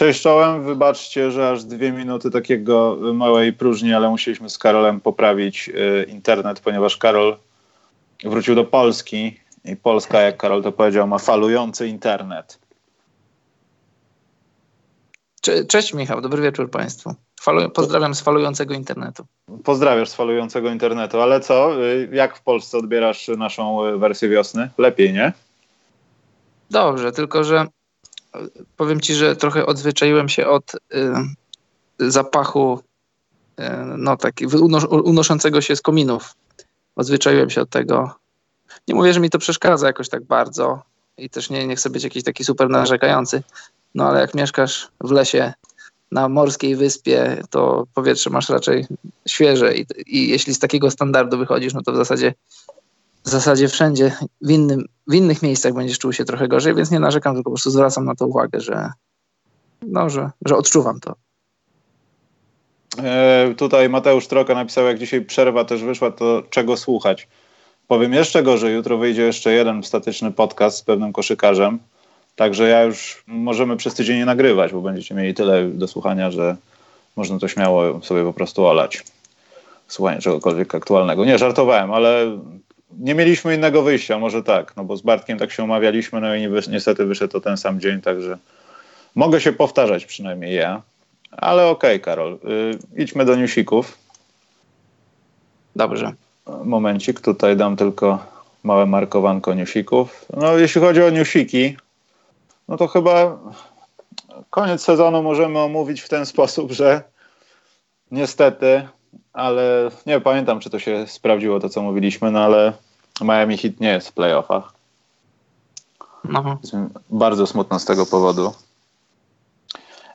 Cześć czołem, wybaczcie, że aż dwie minuty takiego małej próżni, ale musieliśmy z Karolem poprawić y, internet, ponieważ Karol wrócił do Polski i Polska, jak Karol to powiedział, ma falujący internet. Cześć Michał, dobry wieczór Państwu. Falu pozdrawiam z falującego internetu. Pozdrawiasz z falującego internetu, ale co, y, jak w Polsce odbierasz naszą y, wersję wiosny? Lepiej, nie? Dobrze, tylko że powiem ci, że trochę odzwyczaiłem się od y, zapachu y, no taki unos unoszącego się z kominów. Odzwyczaiłem się od tego. Nie mówię, że mi to przeszkadza jakoś tak bardzo i też nie, nie chcę być jakiś taki super narzekający, no ale jak mieszkasz w lesie na morskiej wyspie, to powietrze masz raczej świeże i, i jeśli z takiego standardu wychodzisz, no to w zasadzie w zasadzie wszędzie, w, innym, w innych miejscach będziesz czuł się trochę gorzej, więc nie narzekam, tylko po prostu zwracam na to uwagę, że, no, że, że odczuwam to. E, tutaj Mateusz Troka napisał, jak dzisiaj przerwa też wyszła, to czego słuchać. Powiem jeszcze gorzej, jutro wyjdzie jeszcze jeden statyczny podcast z pewnym koszykarzem, także ja już możemy przez tydzień nie nagrywać, bo będziecie mieli tyle do słuchania, że można to śmiało sobie po prostu olać. Słuchanie czegokolwiek aktualnego. Nie, żartowałem, ale nie mieliśmy innego wyjścia, może tak, no bo z Bartkiem tak się umawialiśmy, no i niestety wyszedł to ten sam dzień, także mogę się powtarzać przynajmniej ja. Ale okej, okay, Karol, y, idźmy do newsików. Dobrze. Momencik, tutaj dam tylko małe markowanko newsików. No jeśli chodzi o newsiki, no to chyba koniec sezonu możemy omówić w ten sposób, że niestety ale nie pamiętam, czy to się sprawdziło, to co mówiliśmy, no ale Miami Heat nie jest w playoffach. No. Bardzo smutno z tego powodu.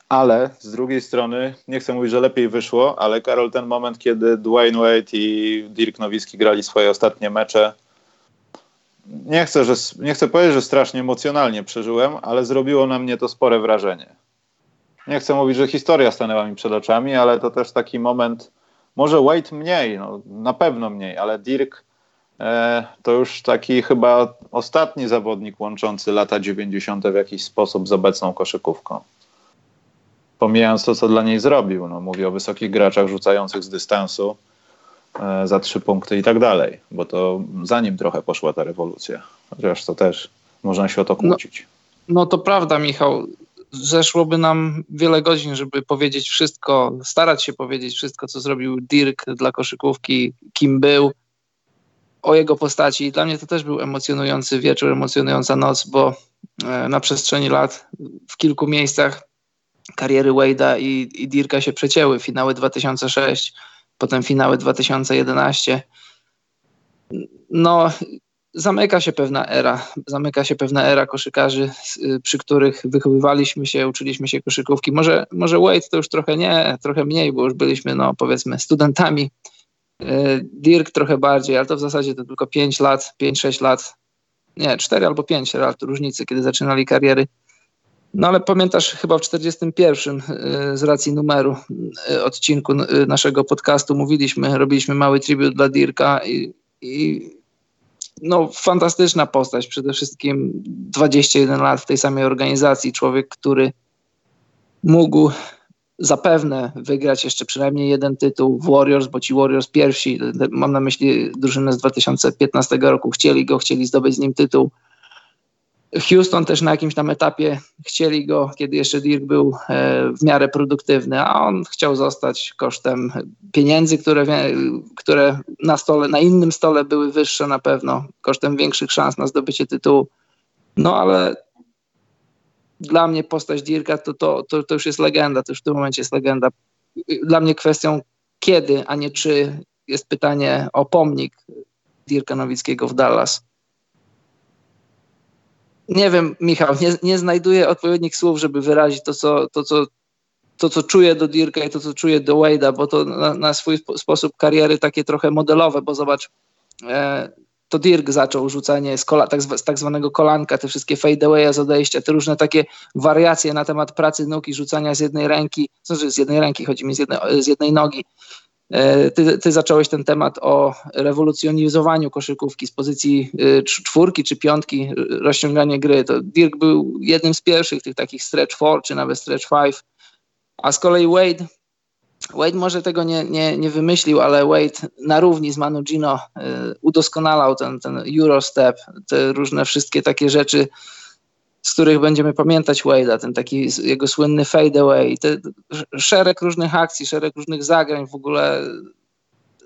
Ale z drugiej strony, nie chcę mówić, że lepiej wyszło, ale Karol, ten moment, kiedy Dwayne Wade i Dirk Nowicki grali swoje ostatnie mecze, nie chcę, że, nie chcę powiedzieć, że strasznie emocjonalnie przeżyłem, ale zrobiło na mnie to spore wrażenie. Nie chcę mówić, że historia stanęła mi przed oczami, ale to też taki moment, może Wade mniej, no, na pewno mniej, ale Dirk e, to już taki chyba ostatni zawodnik łączący lata 90. w jakiś sposób z obecną koszykówką. Pomijając to, co dla niej zrobił. No, mówię o wysokich graczach rzucających z dystansu e, za trzy punkty i tak dalej, bo to za nim trochę poszła ta rewolucja. Chociaż to też można się o to kłócić. No, no to prawda, Michał zeszłoby nam wiele godzin, żeby powiedzieć wszystko, starać się powiedzieć wszystko, co zrobił Dirk dla koszykówki, kim był, o jego postaci. Dla mnie to też był emocjonujący wieczór, emocjonująca noc, bo e, na przestrzeni lat w kilku miejscach kariery Wade'a i, i Dirka się przecięły. Finały 2006, potem finały 2011. No, zamyka się pewna era, zamyka się pewna era koszykarzy, y, przy których wychowywaliśmy się, uczyliśmy się koszykówki. Może, może Wade to już trochę nie, trochę mniej, bo już byliśmy, no powiedzmy, studentami. Y, Dirk trochę bardziej, ale to w zasadzie to tylko 5 lat, 5-6 lat, nie, 4 albo 5 lat różnicy, kiedy zaczynali kariery. No ale pamiętasz, chyba w 41 y, z racji numeru odcinku naszego podcastu mówiliśmy, robiliśmy mały tribut dla Dirka i, i no, fantastyczna postać. Przede wszystkim 21 lat w tej samej organizacji. Człowiek, który mógł zapewne wygrać jeszcze przynajmniej jeden tytuł w Warriors, bo ci Warriors pierwsi, mam na myśli drużynę z 2015 roku, chcieli go, chcieli zdobyć z nim tytuł. Houston też na jakimś tam etapie chcieli go, kiedy jeszcze Dirk był e, w miarę produktywny, a on chciał zostać kosztem pieniędzy, które, które na stole, na innym stole były wyższe na pewno, kosztem większych szans na zdobycie tytułu. No ale dla mnie postać Dirka to, to, to, to już jest legenda, to już w tym momencie jest legenda. Dla mnie kwestią kiedy, a nie czy jest pytanie o pomnik Dirka Nowickiego w Dallas nie wiem, Michał, nie, nie znajduję odpowiednich słów, żeby wyrazić to, co, to, co, to, co czuję do Dirka i to, co czuję do Wade'a, bo to na, na swój sposób kariery takie trochę modelowe, bo zobacz, e, to Dirk zaczął rzucanie z, kola, tak, z tak zwanego kolanka, te wszystkie fadeaway z odejścia, te różne takie wariacje na temat pracy nóg i rzucania z jednej ręki, znaczy z jednej ręki, chodzi mi z jednej, z jednej nogi. E, ty, ty, zacząłeś ten temat o rewolucjonizowaniu koszykówki z pozycji e, czwórki czy piątki, rozciąganie gry. To Dirk był jednym z pierwszych tych takich stretch four czy nawet stretch five, a z kolei Wade, Wade może tego nie, nie, nie wymyślił, ale Wade na równi z Manu Gino e, udoskonalał ten, ten Eurostep, te różne wszystkie takie rzeczy, z których będziemy pamiętać Wade'a, ten taki jego słynny fadeaway, te, szereg różnych akcji, szereg różnych zagrań, w ogóle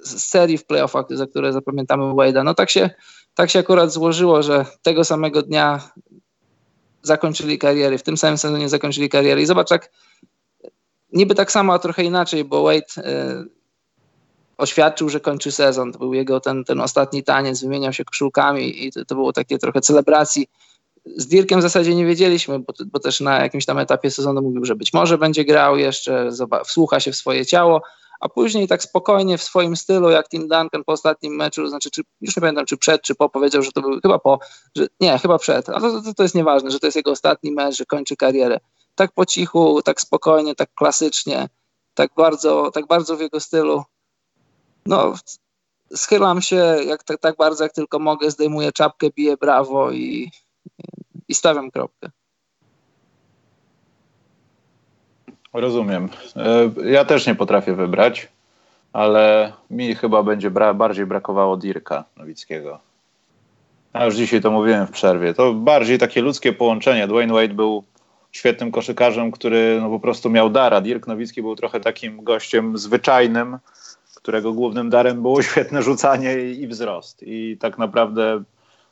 serii w playoffach, za które zapamiętamy Wade'a. No tak się, tak się akurat złożyło, że tego samego dnia zakończyli kariery, w tym samym sezonie zakończyli kariery i zobacz jak niby tak samo, a trochę inaczej, bo Wade y, oświadczył, że kończy sezon. To był jego ten, ten ostatni taniec, wymieniał się koszulkami i to, to było takie trochę celebracji z Dirkiem w zasadzie nie wiedzieliśmy, bo, bo, też na jakimś tam etapie sezonu mówił, że być może będzie grał jeszcze, wsłucha się w swoje ciało, a później tak spokojnie w swoim stylu, jak Tim Duncan po ostatnim meczu, znaczy czy, już nie pamiętam, czy przed, czy po, powiedział, że to był chyba po, że nie, chyba przed, a to, to, to jest nieważne, że to jest jego ostatni mecz, że kończy karierę. Tak po cichu, tak spokojnie, tak klasycznie, tak bardzo, tak bardzo w jego stylu. No, schylam się jak, tak, tak bardzo, jak tylko mogę, zdejmuję czapkę, biję brawo i, i stawiam kropkę. Rozumiem. E, ja też nie potrafię wybrać, ale mi chyba będzie bra bardziej brakowało Dirka Nowickiego. Ja już dzisiaj to mówiłem w przerwie. To bardziej takie ludzkie połączenie. Dwayne Wade był świetnym koszykarzem, który no po prostu miał dara. Dirk Nowicki był trochę takim gościem zwyczajnym, którego głównym darem było świetne rzucanie i wzrost. I tak naprawdę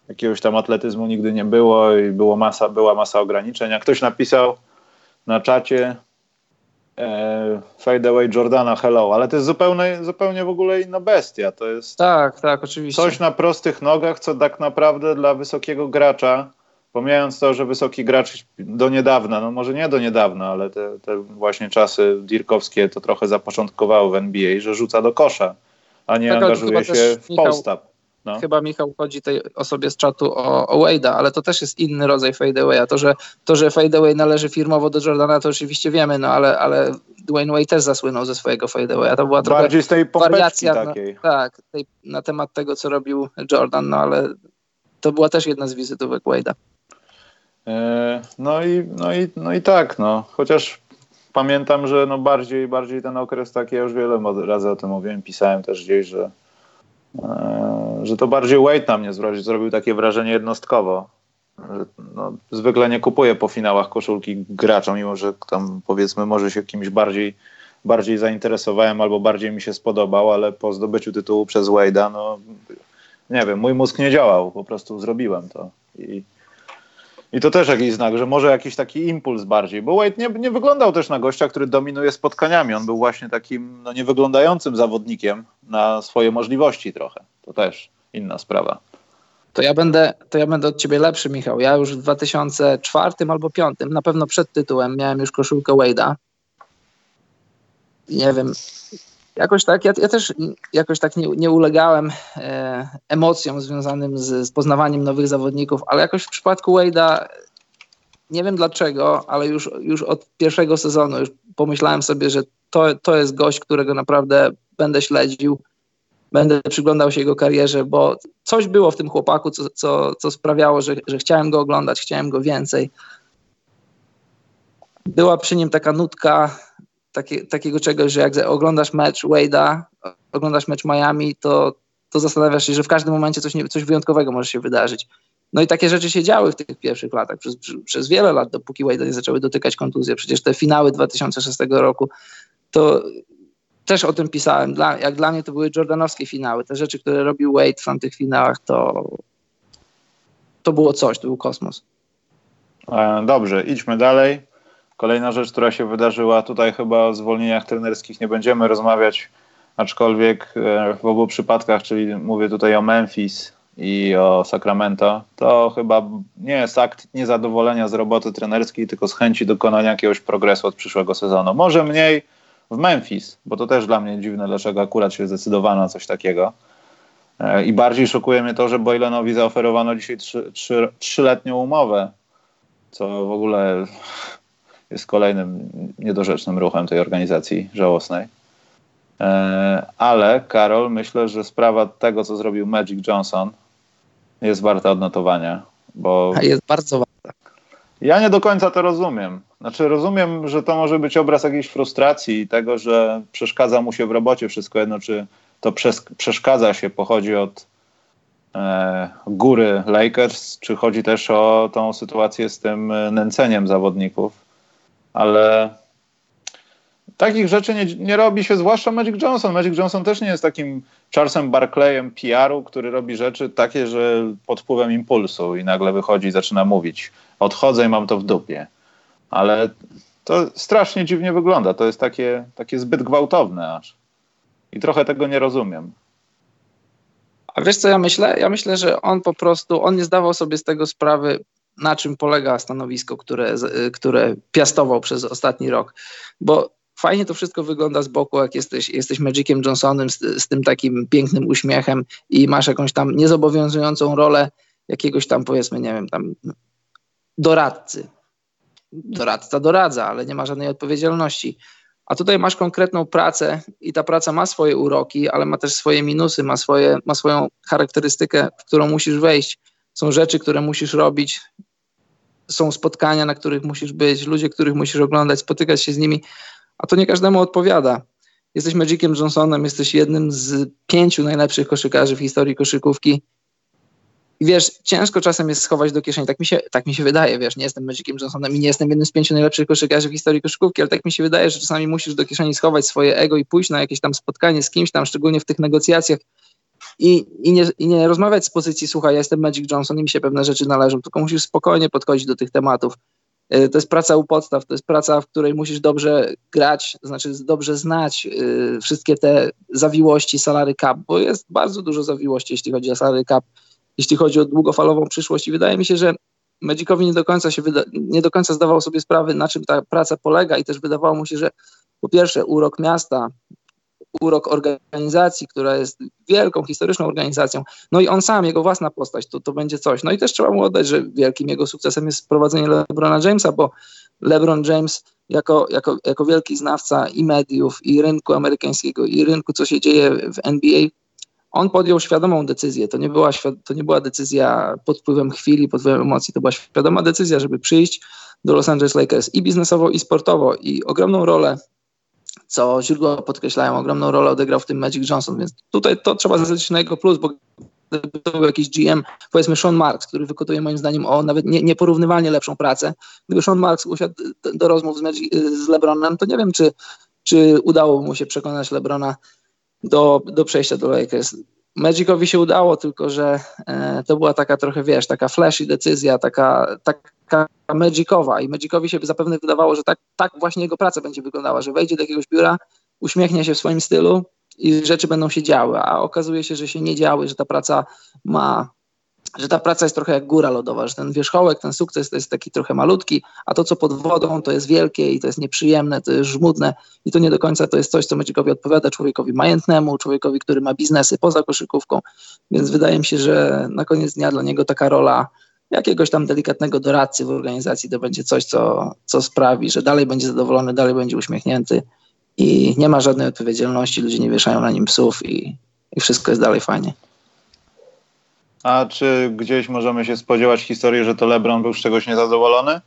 jakiegoś tam atletyzmu nigdy nie było i było masa, była masa ograniczeń. Jak ktoś napisał na czacie e, Fade Away Jordana Hello, ale to jest zupełnie, zupełnie w ogóle inna bestia. To jest tak, tak, oczywiście. coś na prostych nogach, co tak naprawdę dla wysokiego gracza, pomijając to, że wysoki gracz do niedawna, no może nie do niedawna, ale te, te właśnie czasy dirkowskie to trochę zapoczątkowały w NBA, że rzuca do kosza, a nie tak, angażuje się w post-up. No. Chyba Michał chodzi tej osobie z czatu o, o Wade'a, ale to też jest inny rodzaj fadeawaya. To, że, to, że fadeaway należy firmowo do Jordana, to oczywiście wiemy, no ale, ale Dwayne Wade też zasłynął ze swojego fadeawaya. To była trochę Bardziej z tej wariacja takiej. Na, tak, tej, na temat tego, co robił Jordan, no ale to była też jedna z wizytówek Wade'a. E, no i, no, i, no i tak, no. Chociaż pamiętam, że no bardziej, bardziej ten okres taki, ja już wiele razy o tym mówiłem, pisałem też gdzieś, że E, że to bardziej Wade na mnie zrobił takie wrażenie jednostkowo. No, zwykle nie kupuję po finałach koszulki graczom, mimo że tam powiedzmy może się kimś bardziej, bardziej zainteresowałem albo bardziej mi się spodobał, ale po zdobyciu tytułu przez Wade'a, no nie wiem, mój mózg nie działał, po prostu zrobiłem to. I, i to też jakiś znak, że może jakiś taki impuls bardziej, bo Wade nie, nie wyglądał też na gościa, który dominuje spotkaniami. On był właśnie takim no, niewyglądającym zawodnikiem na swoje możliwości trochę. To też inna sprawa. To ja będę, to ja będę od ciebie lepszy, Michał. Ja już w 2004 albo 2005, na pewno przed tytułem, miałem już koszulkę Wade'a. Nie wiem, jakoś tak, ja, ja też jakoś tak nie, nie ulegałem e, emocjom związanym z, z, poznawaniem nowych zawodników, ale jakoś w przypadku Wade'a nie wiem dlaczego, ale już, już od pierwszego sezonu już pomyślałem sobie, że to, to jest gość, którego naprawdę będę śledził, będę przyglądał się jego karierze, bo coś było w tym chłopaku, co, co, co sprawiało, że, że chciałem go oglądać, chciałem go więcej. Była przy nim taka nutka takie, takiego czegoś, że jak oglądasz mecz Wade'a, oglądasz mecz Miami, to, to zastanawiasz się, że w każdym momencie coś, nie, coś wyjątkowego może się wydarzyć. No i takie rzeczy się działy w tych pierwszych latach, przez, przez wiele lat, dopóki Wade'a nie zaczęły dotykać kontuzje. Przecież te finały 2006 roku, to też o tym pisałem. Dla, jak dla mnie to były jordanowskie finały. Te rzeczy, które robił Wade w tych finałach, to, to było coś, to był kosmos. E, dobrze, idźmy dalej. Kolejna rzecz, która się wydarzyła, tutaj chyba o zwolnieniach trenerskich nie będziemy rozmawiać, aczkolwiek e, w obu przypadkach, czyli mówię tutaj o Memphis i o Sacramento, to chyba nie jest akt niezadowolenia z roboty trenerskiej, tylko z chęci dokonania jakiegoś progresu od przyszłego sezonu. Może mniej w Memphis, bo to też dla mnie dziwne, dlaczego akurat się zdecydowano coś takiego. E, I bardziej szokuje mnie to, że Boylenowi zaoferowano dzisiaj trzy, trzy, trzyletnią umowę, co w ogóle jest kolejnym niedorzecznym ruchem tej organizacji żałosnej. E, ale Karol, myślę, że sprawa tego, co zrobił Magic Johnson, jest warta odnotowania. Bo jest bardzo. Ja nie do końca to rozumiem. Znaczy, rozumiem, że to może być obraz jakiejś frustracji i tego, że przeszkadza mu się w robocie wszystko jedno, czy to przeszkadza się, pochodzi od e, góry Lakers, czy chodzi też o tą sytuację z tym e, nęceniem zawodników. Ale takich rzeczy nie, nie, robi się, zwłaszcza Magic Johnson. Magic Johnson też nie jest takim Charlesem Barclayem PR-u, który robi rzeczy takie, że pod wpływem impulsu i nagle wychodzi i zaczyna mówić. Odchodzę i mam to w dupie. Ale to strasznie dziwnie wygląda. To jest takie, takie zbyt gwałtowne aż. I trochę tego nie rozumiem. A wiesz co ja myślę? Ja myślę, że on po prostu, on nie zdawał sobie z tego sprawy, na czym polega stanowisko, które, które piastował przez ostatni rok. Bo fajnie to wszystko wygląda z boku, jak jesteś, jesteś Magiciem Johnsonem z, z tym takim pięknym uśmiechem i masz jakąś tam niezobowiązującą rolę jakiegoś tam, powiedzmy, nie wiem, tam doradcy. Doradca doradza, ale nie ma żadnej odpowiedzialności. A tutaj masz konkretną pracę i ta praca ma swoje uroki, ale ma też swoje minusy, ma, swoje, ma swoją charakterystykę, w którą musisz wejść. Są rzeczy, które musisz robić, są spotkania, na których musisz być, ludzie, których musisz oglądać, spotykać się z nimi, a to nie każdemu odpowiada. Jesteś Magiciem Johnsonem, jesteś jednym z pięciu najlepszych koszykarzy w historii koszykówki i wiesz, ciężko czasem jest schować do kieszeni, tak mi się, tak mi się wydaje, wiesz, nie jestem Magiciem Johnsonem i nie jestem jednym z pięciu najlepszych koszykarzy w historii koszykówki, ale tak mi się wydaje, że czasami musisz do kieszeni schować swoje ego i pójść na jakieś tam spotkanie z kimś tam, szczególnie w tych negocjacjach i, i, nie, i nie rozmawiać z pozycji, słuchaj, ja jestem Magic Johnson i mi się pewne rzeczy należą, tylko musisz spokojnie podchodzić do tych tematów. E, to jest praca u podstaw, to jest praca, w której musisz dobrze grać, znaczy dobrze znać y, wszystkie te zawiłości salary cap, bo jest bardzo dużo zawiłości, jeśli chodzi o salary cap jeśli chodzi o długofalową przyszłość. I wydaje mi się, że Magicowi nie do końca się wyda- nie do końca zdawał sobie sprawy, na czym ta praca polega, i też wydawało mu się, że po pierwsze urok miasta, urok organizacji, która jest wielką, historyczną organizacją, no i on sam, jego własna postać, to, to będzie coś. No i też trzeba mu oddać, że wielkim jego sukcesem jest sprowadzenie LeBrona Jamesa, bo LeBron James jako, jako, jako wielki znawca i mediów, i rynku amerykańskiego, i rynku, co się dzieje w NBA, on podjął świadomą decyzję. To nie, była, to nie była decyzja pod wpływem chwili, pod wpływem emocji, to była świadoma decyzja, żeby przyjść do Los Angeles Lakers i biznesowo, i sportowo. I ogromną rolę, co źródła podkreślają, ogromną rolę odegrał w tym Magic Johnson, więc tutaj to trzeba zwrócić na jego plus, bo gdyby to był jakiś GM, powiedzmy Sean Marks, który wykonuje moim zdaniem o nawet nie, nieporównywalnie lepszą pracę, gdyby Sean Marks usiadł do rozmów z, Magic, z LeBronem, to nie wiem, czy, czy udało mu się przekonać LeBrona do, do przejścia do Lakers. Magicowi się udało, tylko że e, to była taka trochę, wiesz, taka flashy decyzja, taka, taka Magicowa i Magicowi się zapewne wydawało, że tak, tak właśnie jego praca będzie wyglądała, że wejdzie do jakiegoś biura, uśmiechnie się w swoim stylu i rzeczy będą się działy, a okazuje się, że się nie działy, że ta praca ma że ta praca jest trochę jak góra lodowa, że ten wierzchołek, ten sukces to jest taki trochę malutki, a to, co pod wodą, to jest wielkie i to jest nieprzyjemne, to jest żmudne i to nie do końca to jest coś, co Magicowi odpowiada, człowiekowi majętnemu, człowiekowi, który ma biznesy poza koszykówką, więc wydaje mi się, że na koniec dnia dla niego taka rola jakiegoś tam delikatnego doradcy w organizacji to będzie coś, co, co sprawi, że dalej będzie zadowolony, dalej będzie uśmiechnięty i nie ma żadnej odpowiedzialności, ludzie nie wieszają na nim psów i, i wszystko jest dalej fajnie. A czy gdzieś możemy się spodziewać historii, że to LeBron był z czegoś niezadowolony?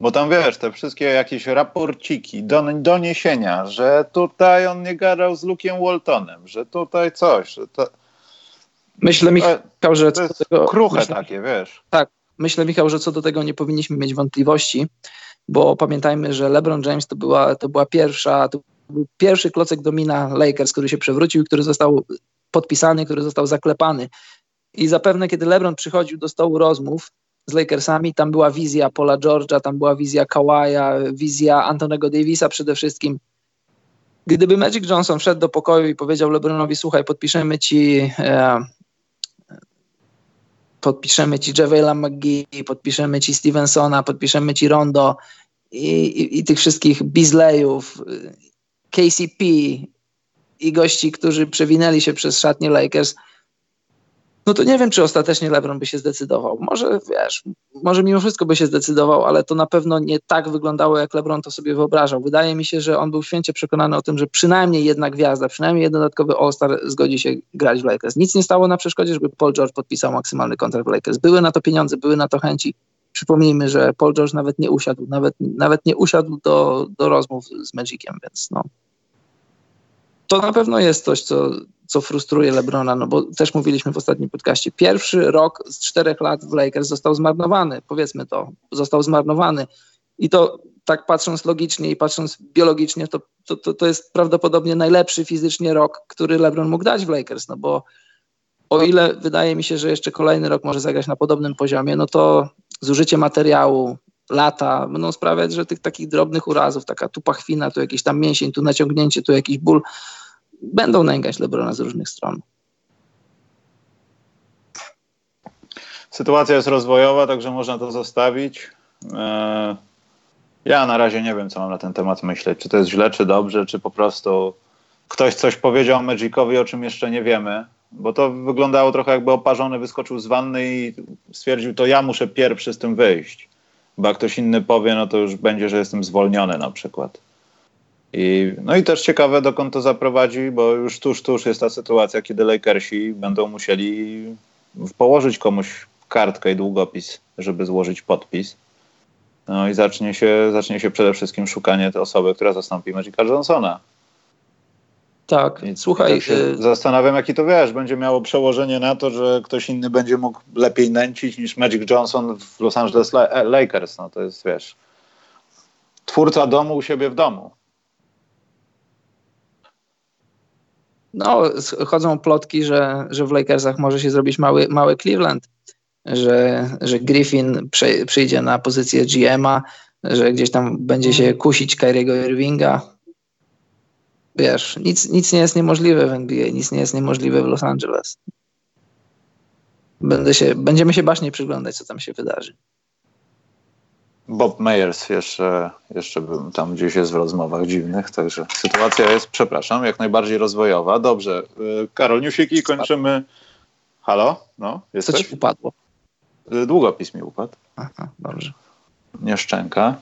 Bo tam wiesz, te wszystkie jakieś raporciki, doniesienia, że tutaj on nie gadał z Luke'em Waltonem, że tutaj coś, że to... Myślę, Michał, że to jest tego, kruche myślę, takie, wiesz. Tak, myślę, Michał, że co do tego nie powinniśmy mieć wątpliwości, bo pamiętajmy, że LeBron James to była, to była pierwsza, to był pierwszy klocek domina Lakers, który się przewrócił, który został podpisany, który został zaklepany. I zapewne, kiedy LeBron przychodził do stołu rozmów z Lakersami, tam była wizja Paula George'a, tam była wizja Kawaja, wizja Antonego Davisa przede wszystkim. Gdyby Magic Johnson wszedł do pokoju i powiedział LeBronowi, słuchaj, podpiszemy ci e, podpiszemy ci Javela McGee, podpiszemy ci Stevensona, podpiszemy ci Rondo i, i, i tych wszystkich Beasleyów, KCP i gości, którzy przewinęli się przez szatnię Lakers – no to nie wiem, czy ostatecznie LeBron by się zdecydował. Może, wiesz, może mimo wszystko by się zdecydował, ale to na pewno nie tak wyglądało, jak LeBron to sobie wyobrażał. Wydaje mi się, że on był święcie przekonany o tym, że przynajmniej jedna gwiazda, przynajmniej jeden dodatkowy All-Star zgodzi się grać w Lakers. Nic nie stało na przeszkodzie, żeby Paul George podpisał maksymalny kontrakt w Lakers. Były na to pieniądze, były na to chęci. Przypomnijmy, że Paul George nawet nie usiadł, nawet, nawet nie usiadł do, do rozmów z Magiciem, więc no. To na pewno jest coś, co, co frustruje Lebrona, no bo też mówiliśmy w ostatnim podcaście. Pierwszy rok z czterech lat w Lakers został zmarnowany, powiedzmy to, został zmarnowany. I to tak patrząc logicznie i patrząc biologicznie, to, to, to, to jest prawdopodobnie najlepszy fizycznie rok, który LeBron mógł dać w Lakers, no bo o ile wydaje mi się, że jeszcze kolejny rok może zagrać na podobnym poziomie, no to zużycie materiału, lata będą sprawiać, że tych takich drobnych urazów, taka tu pachwina, tu jakiś tam mięsień, tu naciągnięcie, tu jakiś ból, będą nęgać Lebrona z różnych stron. Sytuacja jest rozwojowa, także można to zostawić. E, ja na razie nie wiem, co mam na ten temat myśleć. Czy to jest źle, czy dobrze, czy po prostu ktoś coś powiedział Magicowi, o czym jeszcze nie wiemy. Bo to wyglądało trochę jakby oparzony wyskoczył z wanny i stwierdził, to ja muszę pierwszy z tym wyjść. Bo jak ktoś inny powie, no to już będzie, że jestem zwolniony na przykład. I, no i też ciekawe, dokąd to zaprowadzi, bo już tuż, tuż jest ta sytuacja, kiedy Lakersi będą musieli położyć komuś kartkę i długopis, żeby złożyć podpis. No i zacznie się, zacznie się przede wszystkim szukanie tej osoby, która zastąpi Magica Johnsona. Tak, I, słuchaj. tak y zastanawiam, jaki to wiesz, będzie miało przełożenie na to, że ktoś inny będzie mógł lepiej nęcić niż Magic Johnson w Los Angeles Lakers. No to jest, wiesz, twórca domu u siebie w domu. No, chodzą plotki, że, że w Lakersach może się zrobić mały, mały Cleveland, że, że Griffin prze, przyjdzie na pozycję GM-a, że gdzieś tam będzie się kusić Kyriego Irvinga. Wiesz, nic, nic nie jest niemożliwe w NBA, nic nie jest niemożliwe w Los Angeles. Będę się, będziemy się bacznie przyglądać, co tam się wydarzy. Bob Meyers jeszcze, jeszcze tam gdzieś jest w rozmowach dziwnych, także sytuacja jest, przepraszam, jak najbardziej rozwojowa. Dobrze, y, Karol, newsiki kończymy. Halo? No, jesteś? Co ci upadło? Y, długopis mi upadł. Aha, dobrze. Nie szczęka.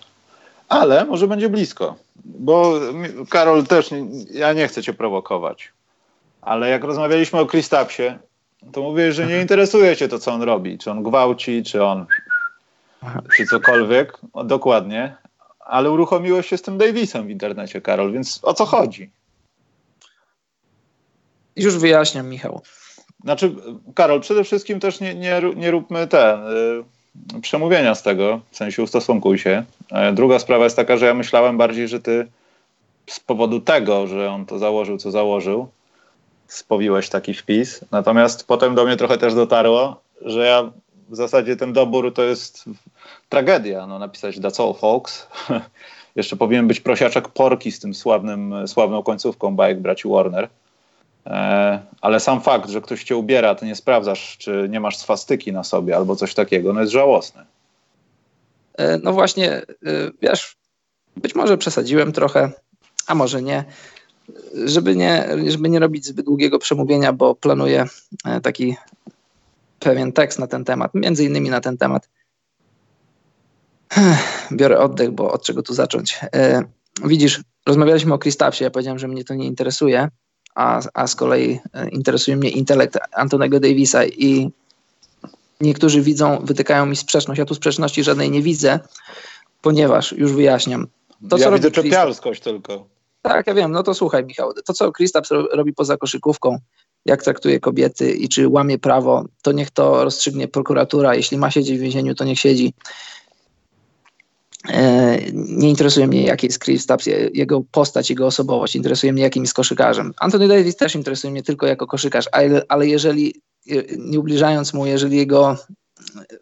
Ale może będzie blisko, bo Karol też, ja nie chcę cię prowokować, ale jak rozmawialiśmy o Kristapsie, to mówię, że nie interesuje cię to, co on robi, czy on gwałci, czy on czy cokolwiek, dokładnie, ale uruchomiłeś się z tym Davisem w internecie, Karol, więc o co chodzi? Już wyjaśniam, Michał. Znaczy, Karol, przede wszystkim też nie, nie, nie róbmy ten y, przemówienia z tego, w sensie ustosunkuj się. E, druga sprawa jest taka, że ja myślałem bardziej, że ty z powodu tego, że on to założył, co założył, spowiłeś taki wpis. Natomiast potem do mnie trochę też dotarło, że ja w zasadzie ten dobór to jest tragedia. No, napisać That's all folks. Jeszcze powinien być prosiaczek Porki z tym sławnym, sławną końcówką bajek braci Warner. E, ale sam fakt, że ktoś cię ubiera, ty nie sprawdzasz, czy nie masz swastyki na sobie albo coś takiego, no jest żałosne. E, no właśnie, e, wiesz, być może przesadziłem trochę, a może nie. Żeby nie, żeby nie robić zbyt długiego przemówienia, bo planuję taki pewien tekst na ten temat, między innymi na ten temat. Biorę oddech, bo od czego tu zacząć? E, widzisz, rozmawialiśmy o Kristapsie, ja powiedziałem, że mnie to nie interesuje, a, a z kolei e, interesuje mnie intelekt Antonego Davisa i niektórzy widzą, wytykają mi sprzeczność. Ja tu sprzeczności żadnej nie widzę, ponieważ, już wyjaśniam. To, ja widzę czepialskość tylko. Tak, ja wiem. No to słuchaj, Michał. To, co Kristaps robi poza koszykówką, jak traktuje kobiety i czy łamie prawo, to niech to rozstrzygnie prokuratura. Jeśli ma siedzieć w więzieniu, to niech siedzi. E, nie interesuje mnie, jaki jest Chris jego postać, jego osobowość. Interesuje mnie, jakim jest koszykarzem. Anthony Davis też interesuje mnie tylko jako koszykarz, ale, ale jeżeli, nie ubliżając mu, jeżeli jego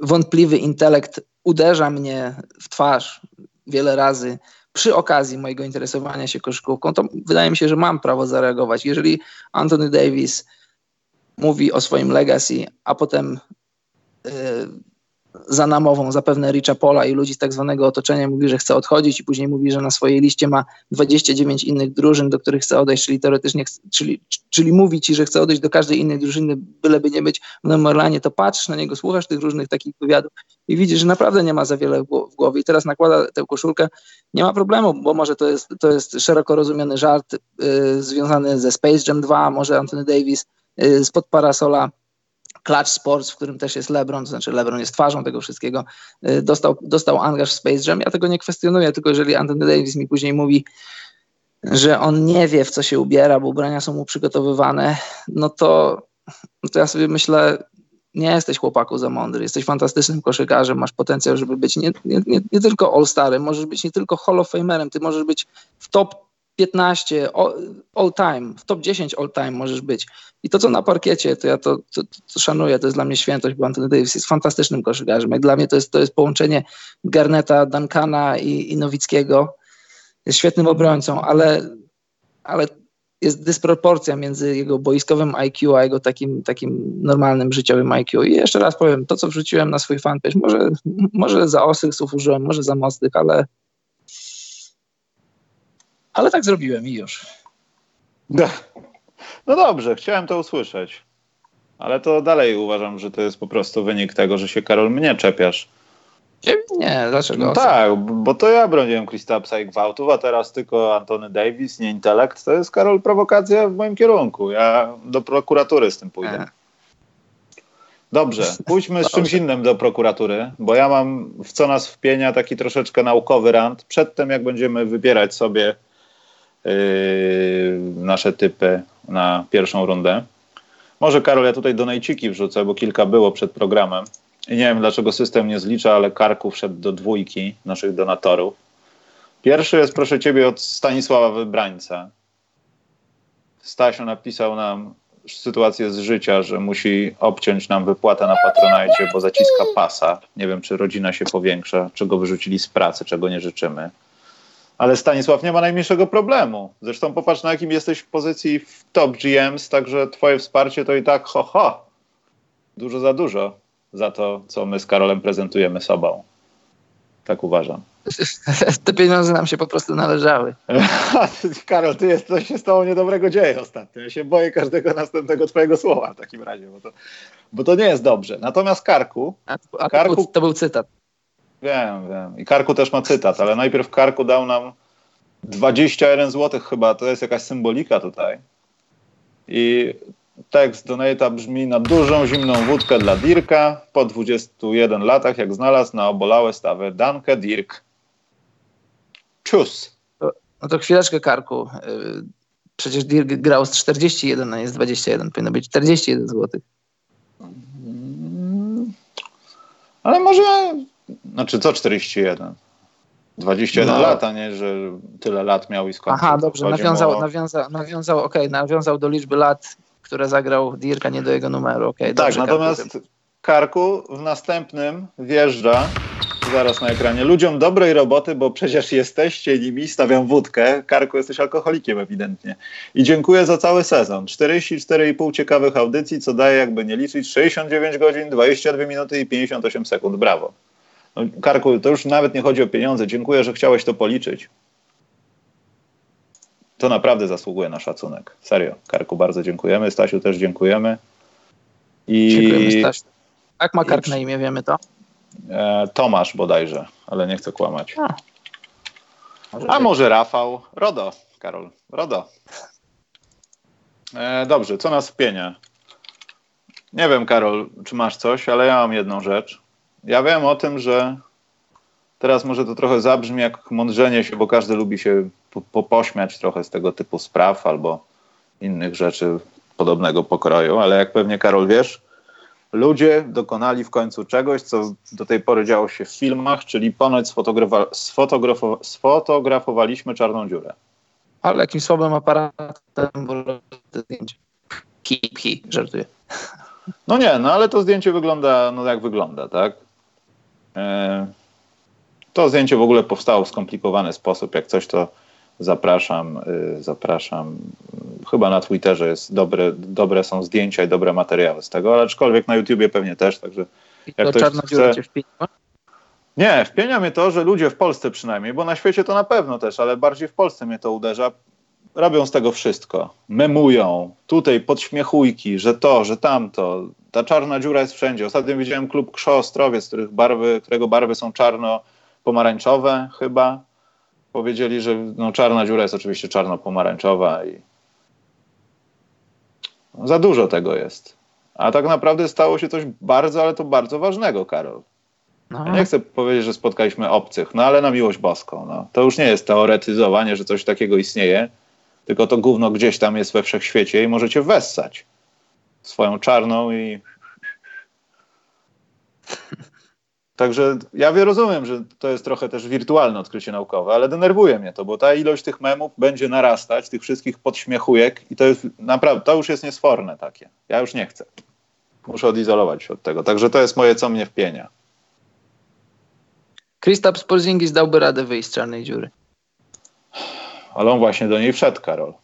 wątpliwy intelekt uderza mnie w twarz wiele razy, przy okazji mojego interesowania się koszykówką, to wydaje mi się, że mam prawo zareagować. Jeżeli Anthony Davis mówi o swoim legacy, a potem yy, za namową zapewne Richa Pola i ludzi z tak zwanego otoczenia mówi, że chce odchodzić i później mówi, że na swojej liście ma 29 innych drużyn, do których chce odejść, czyli teoretycznie, czyli, czyli mówi ci, że chce odejść do każdej innej drużyny, byleby nie być w Nowym to patrzysz na niego, słuchasz tych różnych takich wywiadów i widzisz, że naprawdę nie ma za wiele w głowie i teraz nakłada tę koszulkę. Nie ma problemu, bo może to jest, to jest szeroko rozumiany żart yy, związany ze Space Jam 2, może Anthony Davis yy, spod parasola Clutch Sports, w którym też jest LeBron, to znaczy LeBron jest twarzą tego wszystkiego, y, dostał, dostał angaż w Space Jam. Ja tego nie kwestionuję, tylko jeżeli Anthony Davis mi później mówi, że on nie wie, w co się ubiera, bo ubrania są mu przygotowywane, no to, no to ja sobie myślę, nie jesteś chłopaku za mądry, jesteś fantastycznym koszykarzem, masz potencjał, żeby być nie, nie, nie, nie tylko All-Starem, możesz być nie tylko Hall of Famerem, ty możesz być w top 15 all time, w top 10 all time możesz być. I to, co na parkiecie, to ja to, to, to szanuję, to jest dla mnie świętość, bo Anthony Davis jest fantastycznym koszykarzem. Jak dla mnie to jest, to jest połączenie Garneta, Duncana i, i Nowickiego. Jest świetnym obrońcą, ale, ale jest dysproporcja między jego boiskowym IQ, a jego takim, takim normalnym życiowym IQ. I jeszcze raz powiem, to co wrzuciłem na swój fanpage, może, może za ostrych słów użyłem, może za mocnych, ale ale tak zrobiłem i już. No, no dobrze, chciałem to usłyszeć. Ale to dalej uważam, że to jest po prostu wynik tego, że się Karol mnie czepiasz. Nie, dlaczego? No tak, bo to ja broniłem Kristapsa i gwałtów, a teraz tylko Antony Davis, nie intelekt. To jest Karol prowokacja w moim kierunku. Ja do prokuratury z tym pójdę. Nie. Dobrze, pójdźmy z czymś innym do prokuratury, bo ja mam w co nas wpienia taki troszeczkę naukowy rant. Przedtem, jak będziemy wybierać sobie nasze typy na pierwszą rundę. Może Karol, ja tutaj donajciki wrzucę, bo kilka było przed programem. I nie wiem, dlaczego system nie zlicza, ale Karku wszedł do dwójki naszych donatorów. Pierwszy jest, proszę ciebie, od Stanisława Wybrańca. Stasio napisał nam sytuację z życia, że musi obciąć nam wypłatę na Patronajcie, bo zaciska pasa. Nie wiem, czy rodzina się powiększa, czego wyrzucili z pracy, czego nie życzymy. Ale Stanisław nie ma najmniejszego problemu. Zresztą popatrz na jakim jesteś w pozycji w top GMs, także twoje wsparcie to i tak ho, ho. Dużo za dużo za to, co my z Karolem prezentujemy sobą. Tak uważam. Te pieniądze nam się po prostu należały. Karol, ty jest, coś się z tobą niedobrego dzieje ostatnio. Ja się boję każdego następnego twojego słowa w takim razie, bo to, bo to nie jest dobrze. Natomiast Karku... A, a Karku to, był, to był cytat. Wiem, wiem. I Karku też ma cytat, ale najpierw Karku dał nam 21 zł chyba, to jest jakaś symbolika tutaj. I tekst Donata brzmi na dużą zimną wódkę dla Dirka po 21 latach, jak znalazł na obolałe stawy Danke Dirk. Czus. No to chwileczkę, Karku. Y, przecież Dirk grał z 41, a nie z 21. Powinno być 41 zł. Mm. Ale może znaczy co 41? 21 no. lat, a nie, że tyle lat miał i skończył. Aha, dobrze, nawiązał, o... nawiązał, nawiązał, okay, nawiązał do liczby lat, które zagrał Dirka, nie do jego numeru. Okay, tak, dobrze, natomiast Karku, Karku w następnym wjeżdża zaraz na ekranie. Ludziom dobrej roboty, bo przecież jesteście nimi, stawiam wódkę. Karku, jesteś alkoholikiem ewidentnie. I dziękuję za cały sezon. 44,5 ciekawych audycji, co daje, jakby nie liczyć, 69 godzin, 22 minuty i 58 sekund. Brawo. No, Karku, to już nawet nie chodzi o pieniądze. Dziękuję, że chciałeś to policzyć. To naprawdę zasługuje na szacunek. Serio. Karku, bardzo dziękujemy. Stasiu też dziękujemy. I... Dziękujemy, Stasiu. Jak ma Kark na imię, wiemy to? E, Tomasz bodajże, ale nie chcę kłamać. A, może, A może Rafał? Rodo, Karol. Rodo. E, dobrze, co nas wpienia? Nie wiem, Karol, czy masz coś, ale ja mam jedną rzecz ja wiem o tym, że teraz może to trochę zabrzmi jak mądrzenie się, bo każdy lubi się po, pośmiać trochę z tego typu spraw albo innych rzeczy podobnego pokroju, ale jak pewnie Karol wiesz, ludzie dokonali w końcu czegoś, co do tej pory działo się w filmach, czyli ponoć sfotografa sfotografa sfotografowaliśmy czarną dziurę. Ale jakim słabym aparatem te zdjęcie. Hi, hi, żartuję. No nie, no ale to zdjęcie wygląda, no jak wygląda, tak? E, to zdjęcie w ogóle powstało w skomplikowany sposób. Jak coś, to zapraszam, y, zapraszam. Chyba na Twitterze jest dobre, dobre są zdjęcia i dobre materiały z tego, ale aczkolwiek na YouTubie pewnie też, także Jak to cię wpieniła? Nie, wpienia mnie to, że ludzie w Polsce przynajmniej, bo na świecie to na pewno też, ale bardziej w Polsce mnie to uderza, robią z tego wszystko. Memują, tutaj podśmiechujki, że to, że tamto. Ta czarna dziura jest wszędzie. Ostatnio widziałem klub Krzo Ostrowiec, których barwy, którego barwy są czarno-pomarańczowe chyba. Powiedzieli, że no, czarna dziura jest oczywiście czarno-pomarańczowa i za dużo tego jest. A tak naprawdę stało się coś bardzo, ale to bardzo ważnego, Karol. No. Ja nie chcę powiedzieć, że spotkaliśmy obcych, no ale na miłość boską. No. To już nie jest teoretyzowanie, że coś takiego istnieje, tylko to gówno gdzieś tam jest we wszechświecie i możecie wessać swoją czarną i... Także ja rozumiem, że to jest trochę też wirtualne odkrycie naukowe, ale denerwuje mnie to, bo ta ilość tych memów będzie narastać, tych wszystkich podśmiechujek i to jest naprawdę, to już jest niesforne takie. Ja już nie chcę. Muszę odizolować się od tego. Także to jest moje, co mnie wpienia. Kristaps Porzingis dałby radę wyjść z czarnej dziury. Ale on właśnie do niej wszedł, Karol.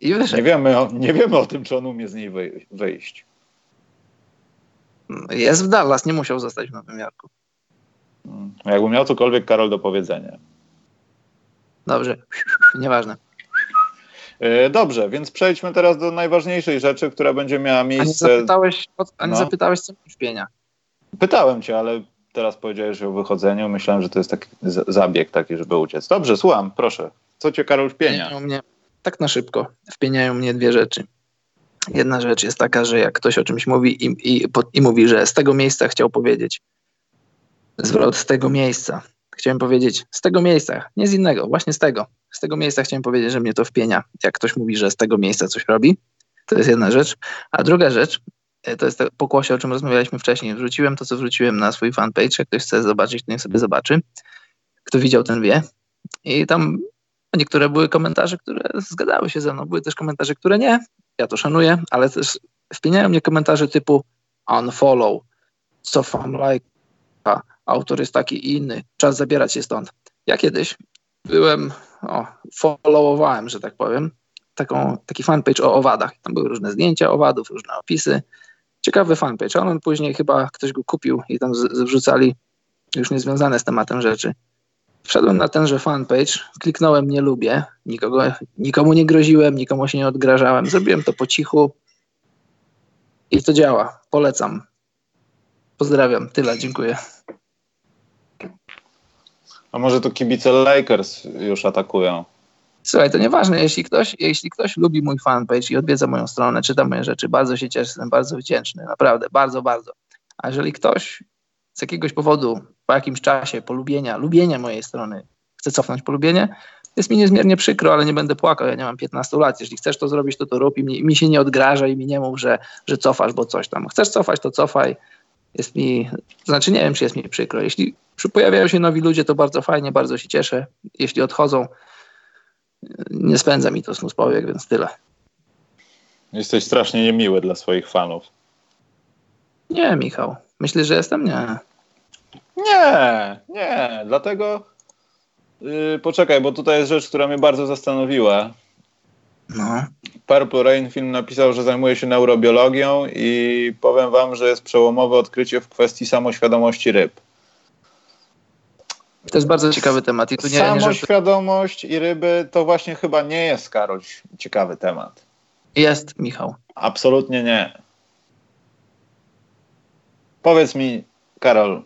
I wyszedł. Nie wiemy, o, nie wiemy o tym, czy on umie z niej wyjść. Jest w Dallas, nie musiał zostać w Nowym Jorku. Hmm. Jakby miał cokolwiek Karol do powiedzenia. Dobrze, nieważne. E, dobrze, więc przejdźmy teraz do najważniejszej rzeczy, która będzie miała miejsce. A nie zapytałeś, a nie no. zapytałeś co śpienia. Pytałem cię, ale teraz powiedziałeś o wychodzeniu. Myślałem, że to jest taki zabieg taki, żeby uciec. Dobrze, słucham, proszę. Co cię Karol wpienia? Mnie, tak na szybko. Wpieniają mnie dwie rzeczy. Jedna rzecz jest taka, że jak ktoś o czymś mówi i, i, i mówi, że z tego miejsca chciał powiedzieć, zwrot z tego miejsca. Chciałem powiedzieć z tego miejsca, nie z innego, właśnie z tego. Z tego miejsca chciałem powiedzieć, że mnie to wpienia. Jak ktoś mówi, że z tego miejsca coś robi, to jest jedna rzecz. A druga rzecz, e, to jest pokłosie, o czym rozmawialiśmy wcześniej. Wrzuciłem to, co wrzuciłem na swój fanpage. Jak ktoś chce zobaczyć, to niech sobie zobaczy. Kto widział, ten wie. I tam niektóre były komentarze, które zgadzały się ze mną. Były też komentarze, które nie. Ja to szanuję, ale też wpieniają mnie komentarze typu unfollow, cofam like, autor jest taki i inny, czas zabierać się stąd. Ja kiedyś byłem, o, followowałem, że tak powiem, taką, taki fanpage o owadach. Tam były różne zdjęcia owadów, różne opisy. Ciekawy fanpage. On później chyba ktoś go kupił i tam wrzucali już niezwiązane z tematem rzeczy. Wszedłem na tenże fanpage, kliknąłem nie lubię, nikogo, nikomu nie groziłem, nikomu się nie odgrażałem. Zrobiłem to po cichu i to działa. Polecam. Pozdrawiam. Tyle, dziękuję. A może to kibice Lakers już atakują? Słuchaj, to nieważne, jeśli ktoś, jeśli ktoś lubi mój fanpage i odwiedza moją stronę, czyta moje rzeczy, bardzo się cieszę, jestem bardzo wdzięczny, naprawdę, bardzo, bardzo. A jeżeli ktoś z jakiegoś powodu, po jakimś czasie polubienia, lubienia mojej strony, chce cofnąć polubienie, jest mi niezmiernie przykro, ale nie będę płakał, ja nie mam 15 lat. Jeśli chcesz to zrobić, to to rób i mi, mi się nie odgraża i mi nie mów, że, że cofasz, bo coś tam. Chcesz cofać, to cofaj. Jest mi, znaczy nie wiem, czy jest mi przykro. Jeśli pojawiają się nowi ludzie, to bardzo fajnie, bardzo się cieszę. Jeśli odchodzą, nie spędza mi to snus powiek, więc tyle. Jesteś strasznie niemiły dla swoich fanów. Nie, Michał. Myślisz, że jestem? Nie. Nie, nie. Dlatego yy, poczekaj, bo tutaj jest rzecz, która mnie bardzo zastanowiła. No. Purple Rain film napisał, że zajmuje się neurobiologią i powiem wam, że jest przełomowe odkrycie w kwestii samoświadomości ryb. To jest bardzo ciekawy temat. I tu nie, Samoświadomość nie, i ryby to właśnie chyba nie jest, Karol, ciekawy temat. Jest, Michał. Absolutnie nie. Powiedz mi, Karol,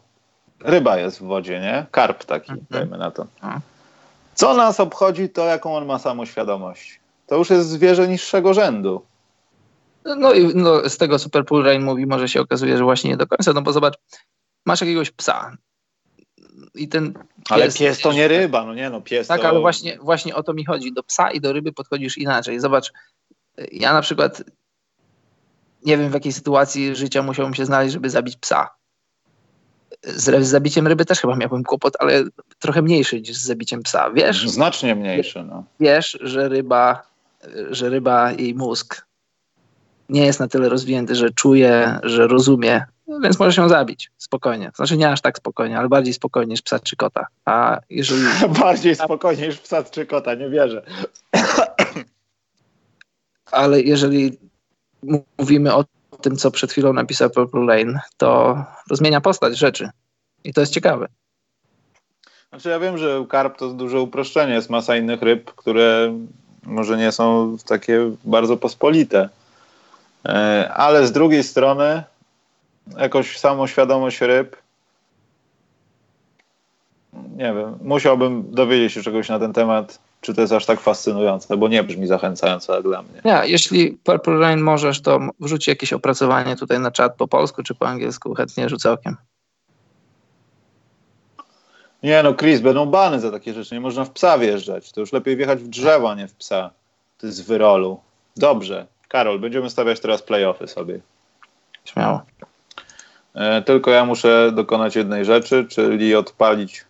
ryba jest w wodzie, nie? Karp taki, mhm. dajmy na to. Co nas obchodzi to, jaką on ma samoświadomość? To już jest zwierzę niższego rzędu. No i no, z tego Super Pool Rain mówi, może się okazuje, że właśnie nie do końca, no bo zobacz, masz jakiegoś psa i ten pies, Ale pies to nie ryba, no nie no, pies Tak, to... ale właśnie, właśnie o to mi chodzi. Do psa i do ryby podchodzisz inaczej. Zobacz, ja na przykład nie wiem w jakiej sytuacji życia musiałbym się znaleźć, żeby zabić psa. Z, z zabiciem ryby też chyba miałbym kłopot, ale trochę mniejszy niż z zabiciem psa, wiesz? Znacznie mniejszy, no. Wiesz, że ryba, że ryba, jej mózg nie jest na tyle rozwinięty, że czuje, że rozumie, więc możesz ją zabić spokojnie. Znaczy nie aż tak spokojnie, ale bardziej spokojnie niż psa czy kota. A jeżeli... bardziej spokojnie niż psa czy kota, nie wierzę. ale jeżeli mówimy o tym, co przed chwilą napisał Purple Lane, to, to zmienia postać rzeczy. I to jest ciekawe. Znaczy ja wiem, że karp to duże uproszczenie, jest masa innych ryb, które może nie są takie bardzo pospolite. E, ale z drugiej strony jakoś samoświadomość ryb nie wiem, musiałbym dowiedzieć się czegoś na ten temat, czy to jest aż tak fascynujące, bo nie brzmi zachęcająco jak dla mnie. Nie, jeśli Purple Rain możesz, to wrzuć jakieś opracowanie tutaj na czat po polsku czy po angielsku, chętnie rzucę okiem. Nie no, Chris, będą bany za takie rzeczy. Nie można w psa wjeżdżać. To już lepiej wjechać w drzewo, a nie w psa. To jest z wyrolu. Dobrze. Karol, będziemy stawiać teraz playoffy sobie. Śmiało. E, tylko ja muszę dokonać jednej rzeczy, czyli odpalić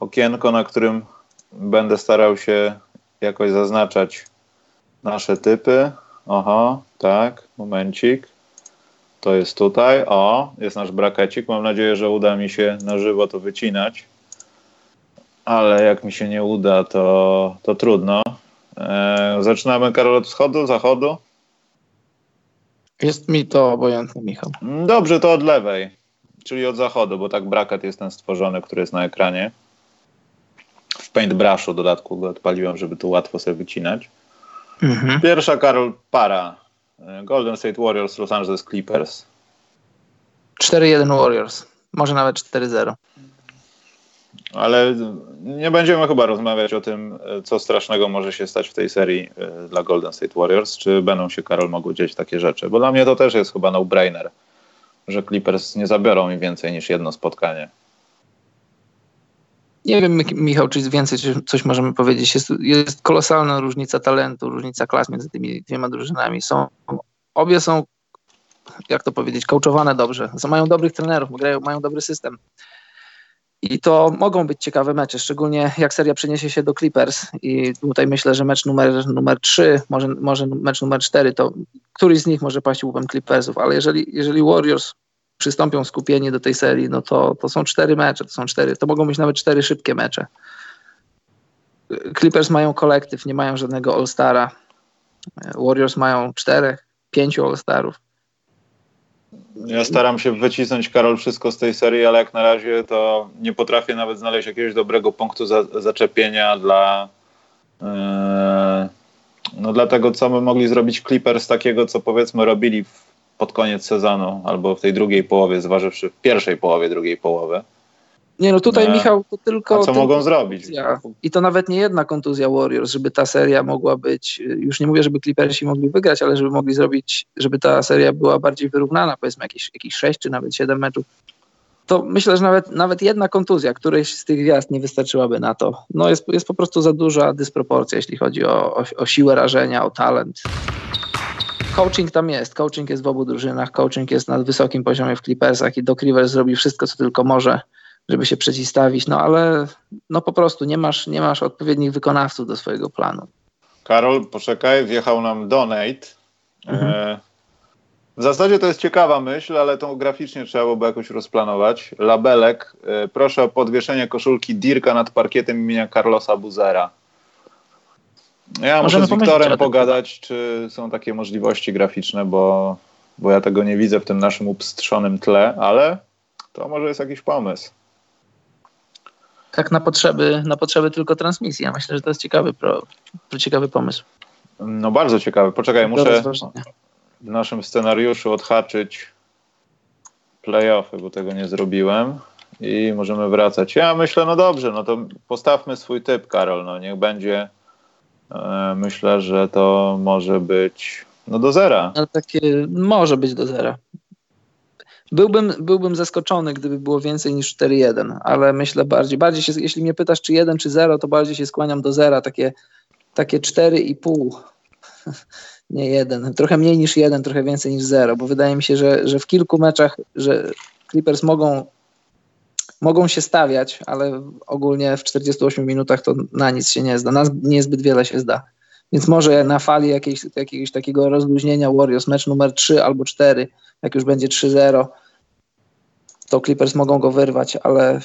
okienko, na którym będę starał się jakoś zaznaczać nasze typy. Oho, tak, momencik. To jest tutaj. O, jest nasz brakecik. Mam nadzieję, że uda mi się na żywo to wycinać. Ale jak mi się nie uda, to, to trudno. E, zaczynamy, Karol, od wschodu, zachodu? Jest mi to obojętne, Michał. Dobrze, to od lewej, czyli od zachodu, bo tak braket jest ten stworzony, który jest na ekranie. W Paintbrushu w dodatku go odpaliłem, żeby tu łatwo sobie wycinać. Mhm. Pierwsza, Karol, para. Golden State Warriors, Los Angeles Clippers. 4-1 Warriors. Może nawet 4-0. Ale nie będziemy chyba rozmawiać o tym, co strasznego może się stać w tej serii e, dla Golden State Warriors. Czy będą się, Karol, mogły dzieć takie rzeczy? Bo dla mnie to też jest chyba no-brainer, że Clippers nie zabiorą mi więcej niż jedno spotkanie. Nie wiem, Michał, czy więcej coś możemy powiedzieć. Jest, jest kolosalna różnica talentu, różnica klas między tymi dwiema drużynami. Są, obie są, jak to powiedzieć, coachowane dobrze. Mają dobrych trenerów, grają, mają dobry system. I to mogą być ciekawe mecze, szczególnie jak seria przeniesie się do Clippers. I tutaj myślę, że mecz numer, numer 3, może, może mecz numer 4, to któryś z nich może paść łupem Clippersów, ale jeżeli, jeżeli Warriors przystąpią skupienie do tej serii, no to, to są cztery mecze, to są cztery, to mogą być nawet cztery szybkie mecze. Clippers mają kolektyw, nie mają żadnego All-Stara. Warriors mają czterech, pięciu All-Starów. Ja staram się wycisnąć, Karol, wszystko z tej serii, ale jak na razie to nie potrafię nawet znaleźć jakiegoś dobrego punktu za, zaczepienia dla, yy, no dla tego, co my mogli zrobić Clippers takiego, co powiedzmy robili w pod koniec sezonu albo w tej drugiej połowie, zważywszy w pierwszej połowie drugiej połowy. Nie, no tutaj, Michał, to tylko. A co mogą zrobić? Kontuzja. I to nawet nie jedna kontuzja Warriors, żeby ta seria mogła być. Już nie mówię, żeby Clippersi mogli wygrać, ale żeby mogli zrobić, żeby ta seria była bardziej wyrównana, powiedzmy jakieś, jakieś 6 czy nawet 7 meczów. To myślę, że nawet, nawet jedna kontuzja którejś z tych gwiazd nie wystarczyłaby na to. No jest, jest po prostu za duża dysproporcja, jeśli chodzi o, o, o siłę rażenia, o talent coaching tam jest, coaching jest w obu drużynach, coaching jest na wysokim poziomie w Clippersach i Doc Rivers zrobi wszystko, co tylko może, żeby się przeciwstawić, no ale no po prostu nie masz, nie masz odpowiednich wykonawców do swojego planu. Karol, poczekaj, wjechał nam donate. Mhm. E, w zasadzie to jest ciekawa myśl, ale to graficznie trzeba byłoby jakoś rozplanować. Labelek, e, proszę o podwieszenie koszulki Dirka nad parkietem imienia Carlosa Buzera. Ja Możemy muszę z Wiktorem pogadać, czy są takie możliwości graficzne, bo, bo ja tego nie widzę w tym naszym upstrzonym tle, ale to może jest jakiś pomysł. Tak na potrzeby, na potrzeby tylko transmisji. Ja myślę, że to jest ciekawy, pro, ciekawy pomysł. No bardzo ciekawy. Poczekaj, muszę w naszym scenariuszu odhaczyć playoffy, bo tego nie zrobiłem i możemy wracać. Ja myślę, no dobrze, no to postawmy swój typ, Karol, no niech będzie myślę, że to może być no do zera. No, takie, może być do zera. Byłbym, byłbym zaskoczony, gdyby było więcej niż 4-1, ale myślę bardziej, bardziej się, jeśli mnie pytasz czy 1 czy 0, to bardziej się skłaniam do zera, takie, takie 4,5, nie 1, trochę mniej niż 1, trochę więcej niż 0, bo wydaje mi się, że, że w kilku meczach, że Clippers mogą mogą się stawiać, ale ogólnie w 48 minutach to na nic się nie zda, na niezbyt wiele się zda. Więc może na fali jakiejś, jakiegoś takiego rozluźnienia Warriors, mecz numer 3 albo 4, jak już będzie 3-0, to Clippers mogą go wyrwać, ale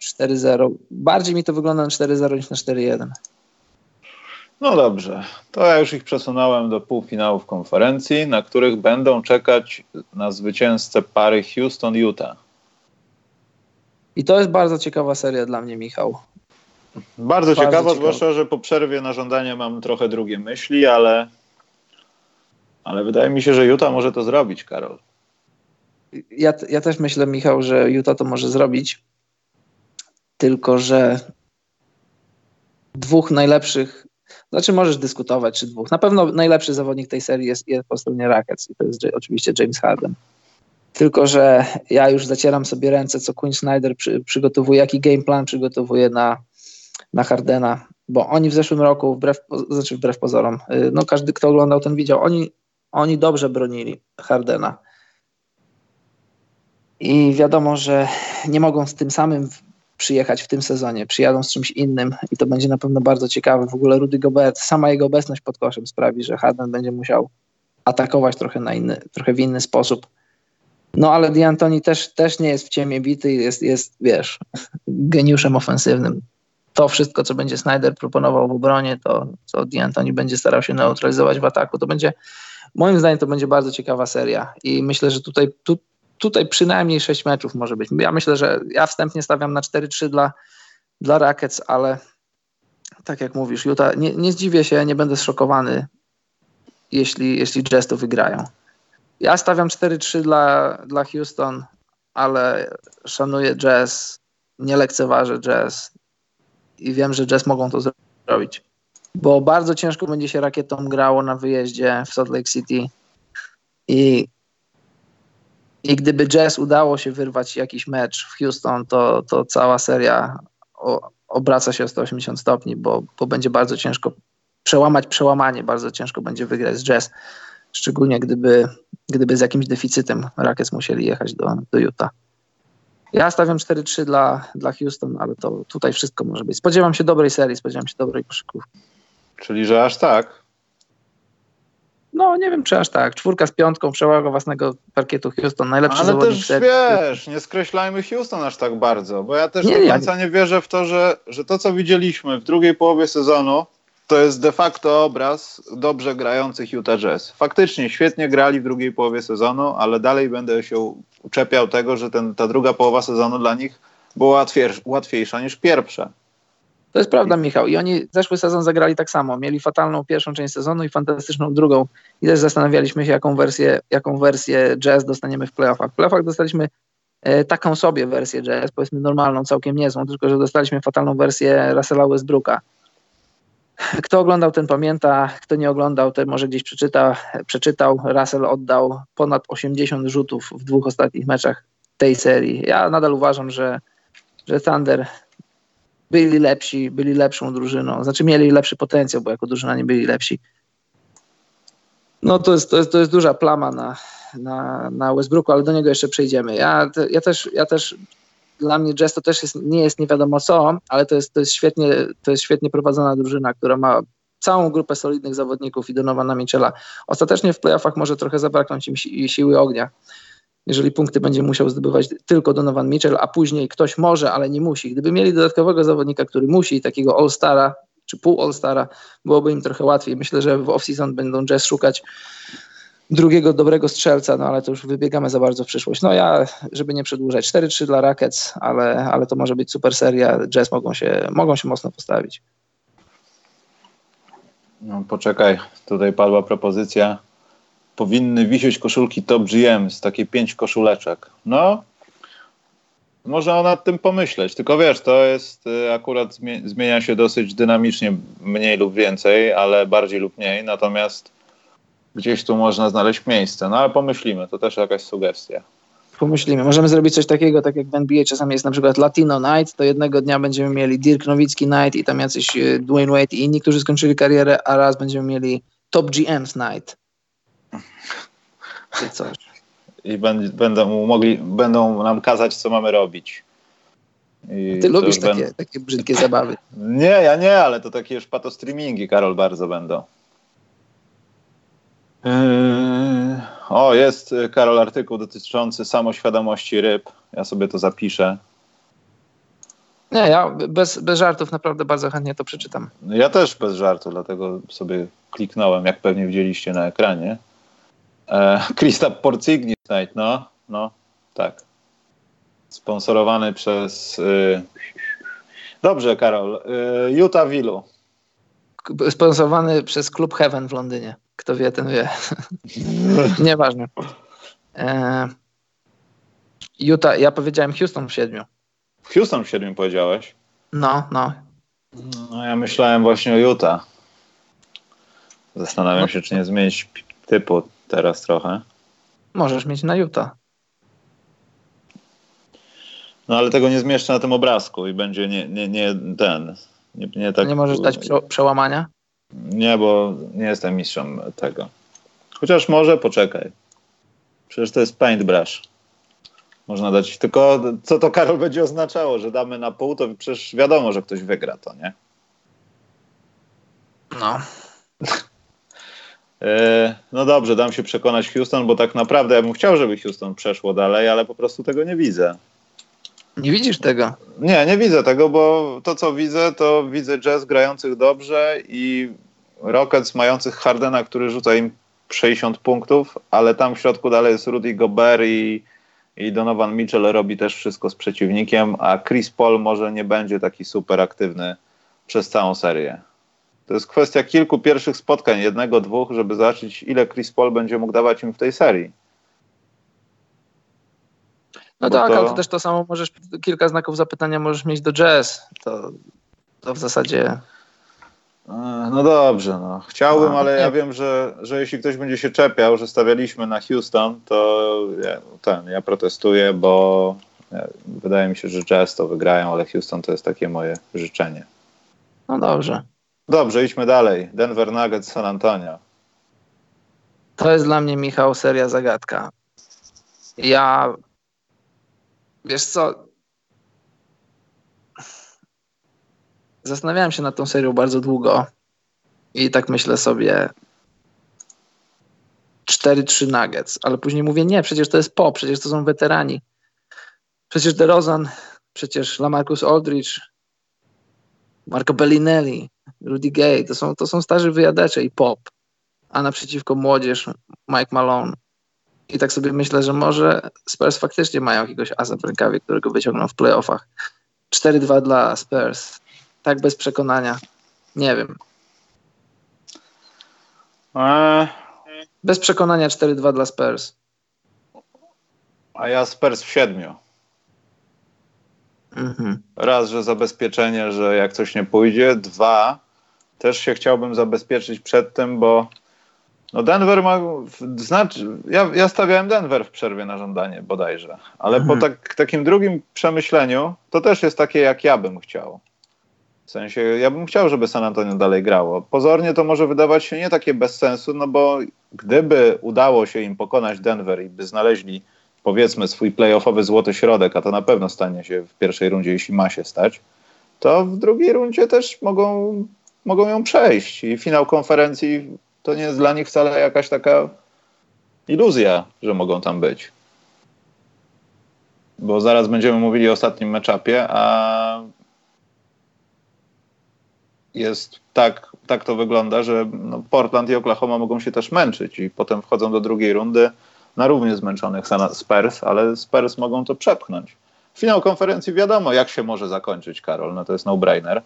4-0. Bardziej mi to wygląda na 4-0 niż na 4-1. No dobrze, to ja już ich przesunąłem do półfinałów konferencji, na których będą czekać na zwycięzcę pary Houston-Utah. I to jest bardzo ciekawa seria dla mnie, Michał. Bardzo, bardzo ciekawa, zwłaszcza, że po przerwie na żądanie mam trochę drugie myśli, ale, ale wydaje mi się, że Utah może to zrobić, Karol. Ja, ja też myślę, Michał, że Utah to może zrobić. Tylko, że dwóch najlepszych, znaczy możesz dyskutować, czy dwóch. Na pewno najlepszy zawodnik tej serii jest, jest po stronie Rackets i to jest oczywiście James Harden. Tylko, że ja już zacieram sobie ręce, co Quinn Snyder przy, przygotowuje, jaki game plan przygotowuje na, na Hardena, bo oni w zeszłym roku, wbrew, znaczy wbrew pozorom, y, no każdy, kto oglądał ten widział, oni, oni dobrze bronili Hardena. I wiadomo, że nie mogą z tym samym przyjechać w tym sezonie. Przyjadą z czymś innym i to będzie na pewno bardzo ciekawe. W ogóle Rudy Gobert, sama jego obecność pod koszem sprawi, że Harden będzie musiał atakować trochę, na inny, trochę w inny sposób. No ale D'Antoni też, też nie jest w ciemię bity, jest, jest, wiesz, geniuszem ofensywnym. To wszystko, co będzie Snyder proponował w obronie, to co D'Antoni będzie starał się neutralizować w ataku, to będzie, moim zdaniem, to będzie bardzo ciekawa seria. I myślę, że tutaj, tu, tutaj przynajmniej 6 meczów może być. Ja myślę, że ja wstępnie stawiam na 4-3 dla, dla Rackets, ale tak jak mówisz, Utah, nie, nie zdziwię się, nie będę zszokowany, jeśli, jeśli Jazz to wygrają. Ja stawiam 4-3 dla, dla Houston, ale szanuję Jazz, nie lekceważę Jazz i wiem, że Jazz mogą to zrobić. Bo bardzo ciężko będzie się rakietą grało na wyjeździe w Salt Lake City i i gdyby Jazz udało się wyrwać jakiś mecz w Houston, to, to cała seria o, obraca się o 180 stopni, bo, bo będzie bardzo ciężko przełamać przełamanie, bardzo ciężko będzie wygrać z Jazz, szczególnie gdyby, gdyby z jakimś deficytem Rockets musieli jechać do, do Utah. Ja stawiam 4-3 dla, dla Houston, ale to tutaj wszystko może być. Spodziewam się dobrej serii, spodziewam się dobrej koszykówki. Czyli, że aż tak? No, nie wiem, czy aż tak. Czwórka z piątką, przełaga własnego parkietu Houston, najlepszy Ale też wiesz, nie skreślajmy Houston aż tak bardzo, bo ja też nie, do końca nie wierzę w to, że, że to, co widzieliśmy w drugiej połowie sezonu, to jest de facto obraz dobrze grających Utah Jazz. Faktycznie świetnie grali w drugiej połowie sezonu, ale dalej będę się uczepiał tego, że ten, ta druga połowa sezonu dla nich była łatwiejsza niż pierwsza. To jest prawda, Michał. I oni zeszły sezon zagrali tak samo. Mieli fatalną pierwszą część sezonu i fantastyczną drugą. I też zastanawialiśmy się, jaką wersję, jaką wersję jazz dostaniemy w playoffach. W playoffach dostaliśmy e, taką sobie wersję jazz, powiedzmy normalną, całkiem niezłą, tylko że dostaliśmy fatalną wersję Russella Westbrooka. Kto oglądał, ten pamięta. Kto nie oglądał, ten może gdzieś przeczyta, przeczytał. Russell oddał ponad 80 rzutów w dwóch ostatnich meczach tej serii. Ja nadal uważam, że, że Thunder byli lepsi, byli lepszą drużyną. Znaczy mieli lepszy potencjał, bo jako drużyna nie byli lepsi. No to jest, to jest, to jest duża plama na, na, na Westbrooku, ale do niego jeszcze przejdziemy. Ja, ja, też, ja też, dla mnie Jazz to też jest, nie jest nie wiadomo co, ale to jest, to, jest świetnie, to jest świetnie prowadzona drużyna, która ma całą grupę solidnych zawodników i Donowana Michela. Ostatecznie w playoffach może trochę zabraknąć im si siły ognia jeżeli punkty będzie musiał zdobywać tylko Donovan Mitchell, a później ktoś może, ale nie musi. Gdyby mieli dodatkowego zawodnika, który musi, takiego All-Stara czy pół All-Stara, byłoby im trochę łatwiej. Myślę, że w off-season będą Jazz szukać drugiego dobrego strzelca, no ale to już wybiegamy za bardzo w przyszłość. No ja, żeby nie przedłużać, 4-3 dla Rackets, ale, ale to może być super seria. Jazz mogą się, mogą się mocno postawić. No poczekaj, tutaj padła propozycja powinny wisieć koszulki Top GM z takie pięć koszuleczek. No, można nad tym pomyśleć, tylko wiesz, to jest y, akurat zmienia się dosyć dynamicznie, mniej lub więcej, ale bardziej lub mniej, natomiast gdzieś tu można znaleźć miejsce, no ale pomyślimy, to też jakaś sugestia. Pomyślimy, możemy zrobić coś takiego, tak jak w NBA czasami jest na przykład Latino Night, to jednego dnia będziemy mieli Dirk Nowicki Night i tam jacyś y, Dwayne Wade i inni, którzy skończyli karierę, a raz będziemy mieli Top GM's Night czy coś. I będą, mogli, będą nam kazać, co mamy robić. I Ty lubisz takie, takie brzydkie zabawy. Nie, ja nie, ale to takie już patostreamingi, Karol, bardzo będą. Yy... O, jest, Karol, artykuł dotyczący samoświadomości ryb. Ja sobie to zapiszę. Nie, ja bez, bez żartów naprawdę bardzo chętnie to przeczytam. Ja też bez żartu, dlatego sobie kliknąłem, jak pewnie widzieliście na ekranie. Krista Porcignis Night, no, no, tak. Sponsorowany przez... Y... Dobrze, Karol. Y, Utah Willu. Sponsorowany przez klub Heaven w Londynie. Kto wie, ten wie. Nieważne. E... Utah, ja powiedziałem Houston w siedmiu. Houston w siedmiu powiedziałeś? No, no. No ja myślałem właśnie o Utah. Zastanawiam no. się, czy nie zmienić typu teraz trochę. Możesz mieć na Utah. No ale tego nie zmieszczę na tym obrazku i będzie nie, nie, nie ten. Nie, nie, tak, nie możesz dać prze, przełamania? Nie, bo nie jestem mistrzem tego. Chociaż może poczekaj. Przecież to jest paintbrush. Można dać. Tylko co to Karol będzie oznaczało, że damy na pół, to przecież wiadomo, że ktoś wygra to, nie? No. E, no dobrze, dam się przekonać Houston, bo tak naprawdę ja bym chciał, żeby Houston przeszło dalej, ale po prostu tego nie widzę. Nie widzisz tego? Nie, nie widzę tego, bo to co widzę, to widzę jazz grających dobrze i Rockets mających Hardena, który rzuca im 60 punktów, ale tam w środku dalej jest Rudy Gobert i i Donovan Mitchell robi też wszystko z przeciwnikiem, a Chris Paul może nie będzie taki super aktywny przez całą serię. To jest kwestia kilku pierwszych spotkań, jednego, dwóch, żeby zobaczyć, ile Chris Paul będzie mógł dawać im w tej serii. No tak, to... ale to też to samo możesz, kilka znaków zapytania możesz mieć do jazz. To, to w zasadzie E, no dobrze, no. Chciałbym, no, ale ja wiem, że, że jeśli ktoś będzie się czepiał, że stawialiśmy na Houston, to ja, ten, ja protestuję, bo wydaje mi się, że Jazz to wygrają, ale Houston to jest takie moje życzenie. No dobrze. Dobrze, idźmy dalej. Denver Nuggets, San Antonio. To jest dla mnie, Michał, seria zagadka. Ja, wiesz co, Zastanawiałem się nad tą serią bardzo długo i tak myślę sobie 4-3 Nuggets, ale później mówię nie, przecież to jest pop, przecież to są weterani. Przecież DeRozan, przecież LaMarcus Aldridge, Marco Bellinelli, Rudy Gay, to są, to są starzy wyjadacze i pop, a naprzeciwko młodzież Mike Malone. I tak sobie myślę, że może Spurs faktycznie mają jakiegoś asa w rękawie, którego wyciągną w playoffach. 4-2 dla Spurs tak bez przekonania. Nie wiem. Eee. Bez przekonania 4-2 dla Spurs. A ja Spurs w siedmiu. Mhm. Raz, że zabezpieczenie, że jak coś nie pójdzie. Dwa, też się chciałbym zabezpieczyć przed tym, bo no Denver ma, znaczy, ja, ja stawiałem Denver w przerwie na żądanie bodajże, ale mhm. po tak, takim drugim przemyśleniu to też jest takie, jak ja bym chciał. W sensie, ja bym chciał, żeby San Antonio dalej grało. Pozornie to może wydawać się nie takie bez sensu, no bo gdyby udało się im pokonać Denver i by znaleźli, powiedzmy, swój playoffowy złoty środek, a to na pewno stanie się w pierwszej rundzie, jeśli ma się stać, to w drugiej rundzie też mogą, mogą ją przejść. I finał konferencji to nie jest dla nich wcale jakaś taka iluzja, że mogą tam być. Bo zaraz będziemy mówili o ostatnim meczapie, a jest tak, tak to wygląda, że no, Portland i Oklahoma mogą się też męczyć i potem wchodzą do drugiej rundy na równie zmęczonych Spurs, ale Spurs mogą to przepchnąć. Finał konferencji wiadomo, jak się może zakończyć, Karol, no to jest no-brainer,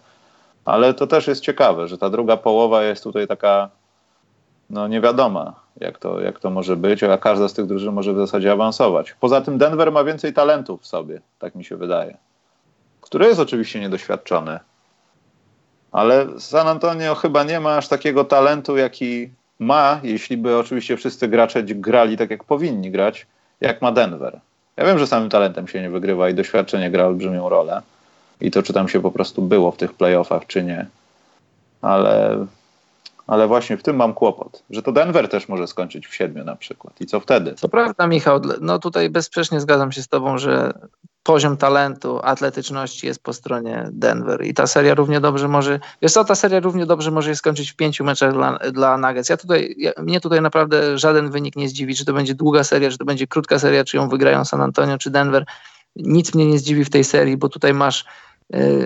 ale to też jest ciekawe, że ta druga połowa jest tutaj taka no nie wiadoma, jak to, jak to może być, a każda z tych drużyn może w zasadzie awansować. Poza tym Denver ma więcej talentów w sobie, tak mi się wydaje, który jest oczywiście niedoświadczony, ale San Antonio chyba nie ma aż takiego talentu, jaki ma, jeśli by oczywiście wszyscy gracze grali tak, jak powinni grać, jak ma Denver. Ja wiem, że samym talentem się nie wygrywa i doświadczenie gra olbrzymią rolę. I to, czy tam się po prostu było w tych playoffach, czy nie. Ale, ale właśnie w tym mam kłopot, że to Denver też może skończyć w siedmiu na przykład. I co wtedy? To prawda, Michał. No tutaj bezsprzecznie zgadzam się z Tobą, że poziom talentu, atletyczności jest po stronie Denver i ta seria równie dobrze może, jest to ta seria równie dobrze może się skończyć w pięciu meczach dla, dla Nuggets. Ja tutaj, ja, mnie tutaj naprawdę żaden wynik nie zdziwi, czy to będzie długa seria, czy to będzie krótka seria, czy ją wygrają San Antonio, czy Denver. Nic mnie nie zdziwi w tej serii, bo tutaj masz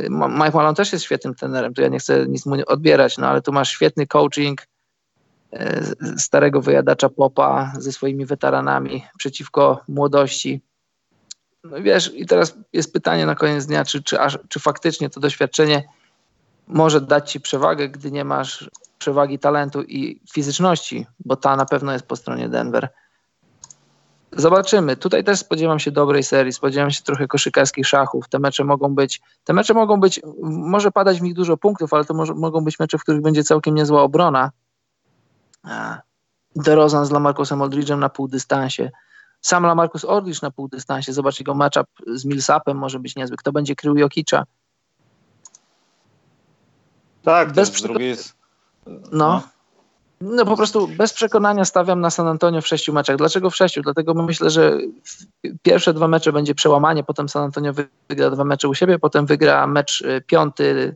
Mike Malone też jest świetnym trenerem, to ja nie chcę nic mu odbierać, no ale tu masz świetny coaching y, starego wyjadacza popa ze swoimi weteranami przeciwko młodości. No wiesz, i teraz jest pytanie na koniec dnia, czy, czy, aż, czy faktycznie to doświadczenie może dać ci przewagę, gdy nie masz przewagi talentu i fizyczności, bo ta na pewno jest po stronie Denver. Zobaczymy. Tutaj też spodziewam się dobrej serii, spodziewam się trochę koszykarskich szachów. Te mecze mogą być, te mecze mogą być, może padać w nich dużo punktów, ale to może, mogą być mecze, w których będzie całkiem niezła obrona. DeRozan z Lamarcusem Aldridge'em na półdystansie. Sam Lamarcus Aldridge na półdystansie. Zobacz, jego matchup z Millsapem może być niezły. Kto będzie krył Jokicza? Tak, bez z drugiej no. no. No po prostu bez przekonania stawiam na San Antonio w sześciu meczach. Dlaczego w sześciu? Dlatego myślę, że pierwsze dwa mecze będzie przełamanie, potem San Antonio wygra dwa mecze u siebie, potem wygra mecz y, piąty,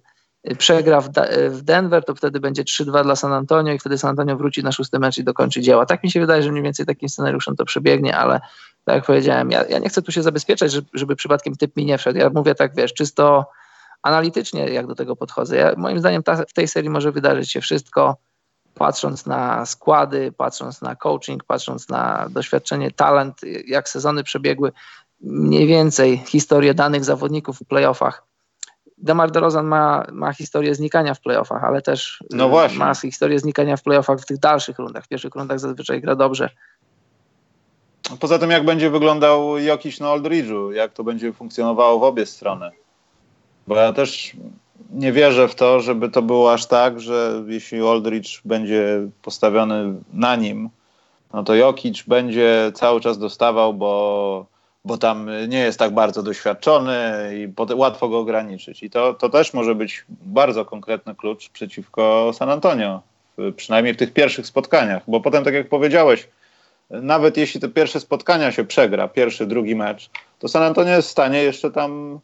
y, przegra w, w Denver, to wtedy będzie 3-2 dla San Antonio i wtedy San Antonio wróci na szósty mecz i dokończy dzieła. Tak mi się wydaje, że mniej więcej takim scenariuszem to przebiegnie, ale tak jak powiedziałem, ja, ja nie chcę tu się zabezpieczać, żeby, żeby przypadkiem typ mi nie wszedł. Ja mówię tak, wiesz, czysto analitycznie jak do tego podchodzę. Ja, moim zdaniem ta, w tej serii może wydarzyć się wszystko patrząc na składy, patrząc na coaching, patrząc na doświadczenie, talent, jak sezony przebiegły, mniej więcej historię danych zawodników w playoffach. Demar DeRozan ma, ma historię znikania w playoffach, ale też no ma historię znikania w playoffach w tych dalszych rundach. W pierwszych rundach zazwyczaj gra dobrze. Poza tym, jak będzie wyglądał Jokiś na Aldridge'u, jak to będzie funkcjonowało w obie strony. Bo ja też nie wierzę w to, żeby to było aż tak, że jeśli Aldridge będzie postawiony na nim, no to Jokic będzie cały czas dostawał, bo, bo tam nie jest tak bardzo doświadczony i łatwo go ograniczyć. I to, to też może być bardzo konkretny klucz przeciwko San Antonio, przynajmniej w tych pierwszych spotkaniach, bo potem, tak jak powiedziałeś, nawet jeśli te pierwsze spotkania się przegra, pierwszy, drugi mecz, to San Antonio jest w stanie jeszcze tam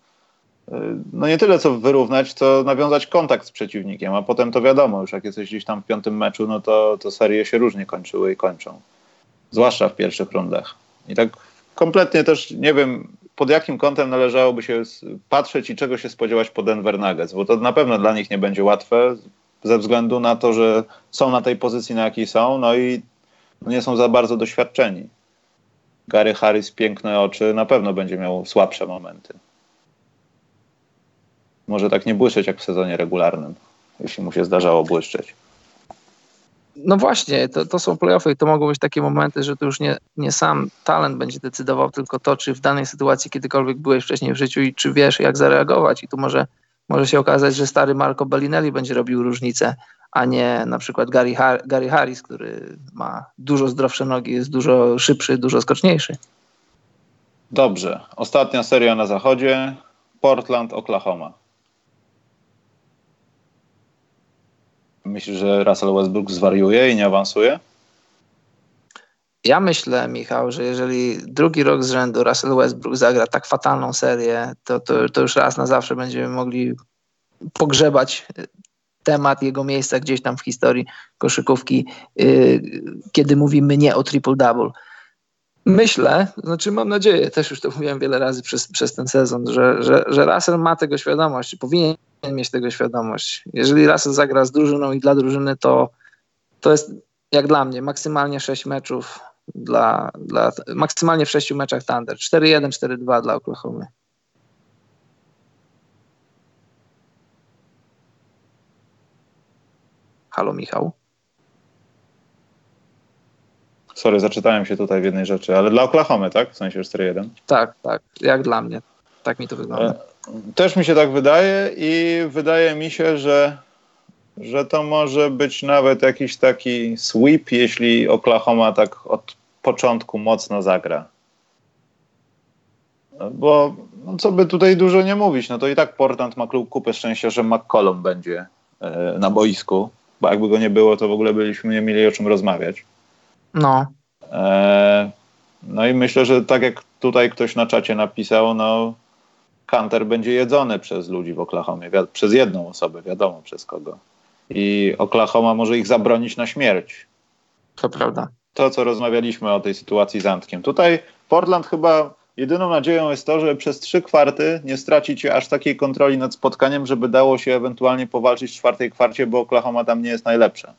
no nie tyle co wyrównać, co nawiązać kontakt z przeciwnikiem, a potem to wiadomo, już jak jesteś gdzieś tam w piątym meczu, no to, to serie się różnie kończyły i kończą. Zwłaszcza w pierwszych rundach. I tak kompletnie też nie wiem, pod jakim kątem należałoby się patrzeć i czego się spodziewać po Denver Nuggets, bo to na pewno dla nich nie będzie łatwe ze względu na to, że są na tej pozycji, na jakiej są, no i nie są za bardzo doświadczeni. Gary Harris, piękne oczy, na pewno będzie miał słabsze momenty może tak nie błyszczeć jak w sezonie regularnym, jeśli mu się zdarzało błyszczeć. No właśnie, to, to są playoffy i to mogą być takie momenty, że to już nie, nie sam talent będzie decydował, tylko to, czy w danej sytuacji kiedykolwiek byłeś wcześniej w życiu i czy wiesz, jak zareagować. I tu może, może się okazać, że stary Marco Bellinelli będzie robił różnicę, a nie na przykład Gary, Har Gary Harris, który ma dużo zdrowsze nogi, jest dużo szybszy, dużo skoczniejszy. Dobrze. Ostatnia seria na zachodzie. Portland, Oklahoma. Myślisz, że Russell Westbrook zwariuje i nie awansuje? Ja myślę, Michał, że jeżeli drugi rok z rzędu Russell Westbrook zagra tak fatalną serię, to, to, to już raz na zawsze będziemy mogli pogrzebać temat jego miejsca gdzieś tam w historii koszykówki, yy, kiedy mówimy nie o triple-double. Myślę, znaczy mam nadzieję, też już to mówiłem wiele razy przez, przez ten sezon, że, że, że Russell ma tego świadomość, powinien mieć tego świadomość. Jeżeli Russell zagra z drużyną i dla drużyny, to, to jest jak dla mnie maksymalnie 6 meczów dla, dla maksymalnie w 6 meczach Thunder. 4-1, 4-2 dla Oklahoma. Halo Michał. Sorry, zaczytałem się tutaj w jednej rzeczy, ale dla Oklahoma, tak? W sensie 4-1? Tak, tak. Jak dla mnie. Tak mi to wygląda. E, też mi się tak wydaje i wydaje mi się, że, że to może być nawet jakiś taki sweep, jeśli Oklahoma tak od początku mocno zagra. Bo no co by tutaj dużo nie mówić, no to i tak Portland ma kupę szczęścia, że McCollum będzie e, na boisku, bo jakby go nie było, to w ogóle byliśmy nie mieli o czym rozmawiać. No. E, no i myślę, że tak jak tutaj ktoś na czacie napisał, no Hunter będzie jedzony przez ludzi w Oklahomie, przez jedną osobę, wiadomo przez kogo. I Oklahoma może ich zabronić na śmierć. To prawda. To, co rozmawialiśmy o tej sytuacji z Antkiem. Tutaj Portland chyba jedyną nadzieją jest to, że przez trzy kwarty nie stracicie aż takiej kontroli nad spotkaniem, żeby dało się ewentualnie powalczyć w czwartej kwarcie, bo Oklahoma tam nie jest najlepsza.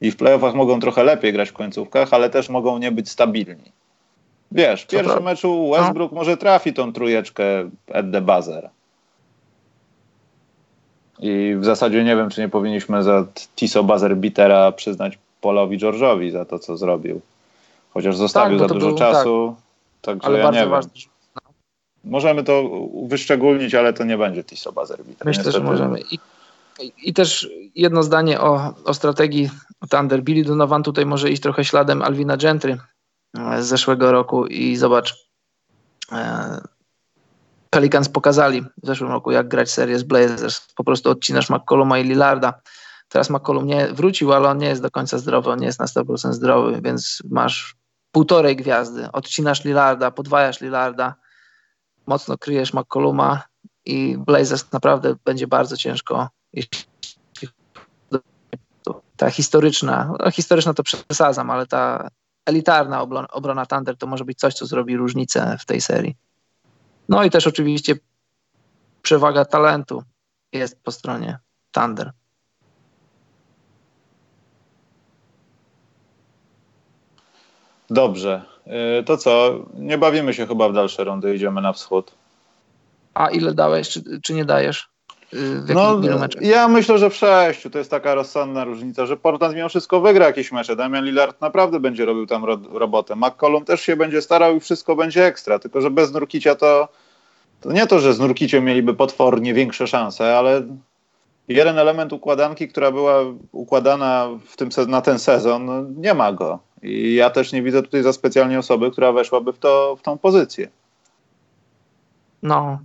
I w playoffach mogą trochę lepiej grać w końcówkach, ale też mogą nie być stabilni. Wiesz, w pierwszym meczu Westbrook no. może trafi tą trójeczkę at the buzzer. I w zasadzie nie wiem, czy nie powinniśmy za Tiso buzzer beatera przyznać Polowi George'owi za to, co zrobił. Chociaż zostawił tak, za dużo był, czasu. Tak. Także ale ja nie. Wiem. Możemy to wyszczególnić, ale to nie będzie Tiso buzzer beater. Myślę, niestety. że możemy. I, I, też jedno zdanie o, o strategii Thunder. Billy Donovan tutaj może iść trochę śladem Alvina Gentry e, z zeszłego roku i zobacz, e, Pelicans pokazali w zeszłym roku, jak grać serię z Blazers. Po prostu odcinasz McColluma i Lillarda. Teraz McCollum nie wrócił, ale on nie jest do końca zdrowy, on nie jest na 100% zdrowy, więc masz półtorej gwiazdy. Odcinasz Lillarda, podwajasz Lillarda, mocno kryjesz McColluma i Blazers naprawdę będzie bardzo ciężko, ta historyczna, no historyczna to przesadzam, ale ta elitarna obrona, obrona Thunder to może być coś, co zrobi różnicę w tej serii. No i też oczywiście przewaga talentu jest po stronie Thunder. Dobrze. Y, to co? Nie bawimy się chyba w dalsze rundy, idziemy na wschód. A ile dałeś, czy, czy nie dajesz? Y, w no, ja myślę, że w sześciu. To jest taka rozsądna różnica, że Portland mimo wszystko wygra jakieś mecze. Damian Lillard naprawdę będzie robił tam ro robotę. McCollum też się będzie starał i wszystko będzie ekstra. Tylko, że bez Nurkicia to, to nie to, że z Nurkiciem mieliby potwornie większe szanse, ale jeden element układanki, która była układana w tym, na ten sezon, no, nie ma go. I ja też nie widzę tutaj za specjalnie osoby, która weszłaby w, to, w tą pozycję. No,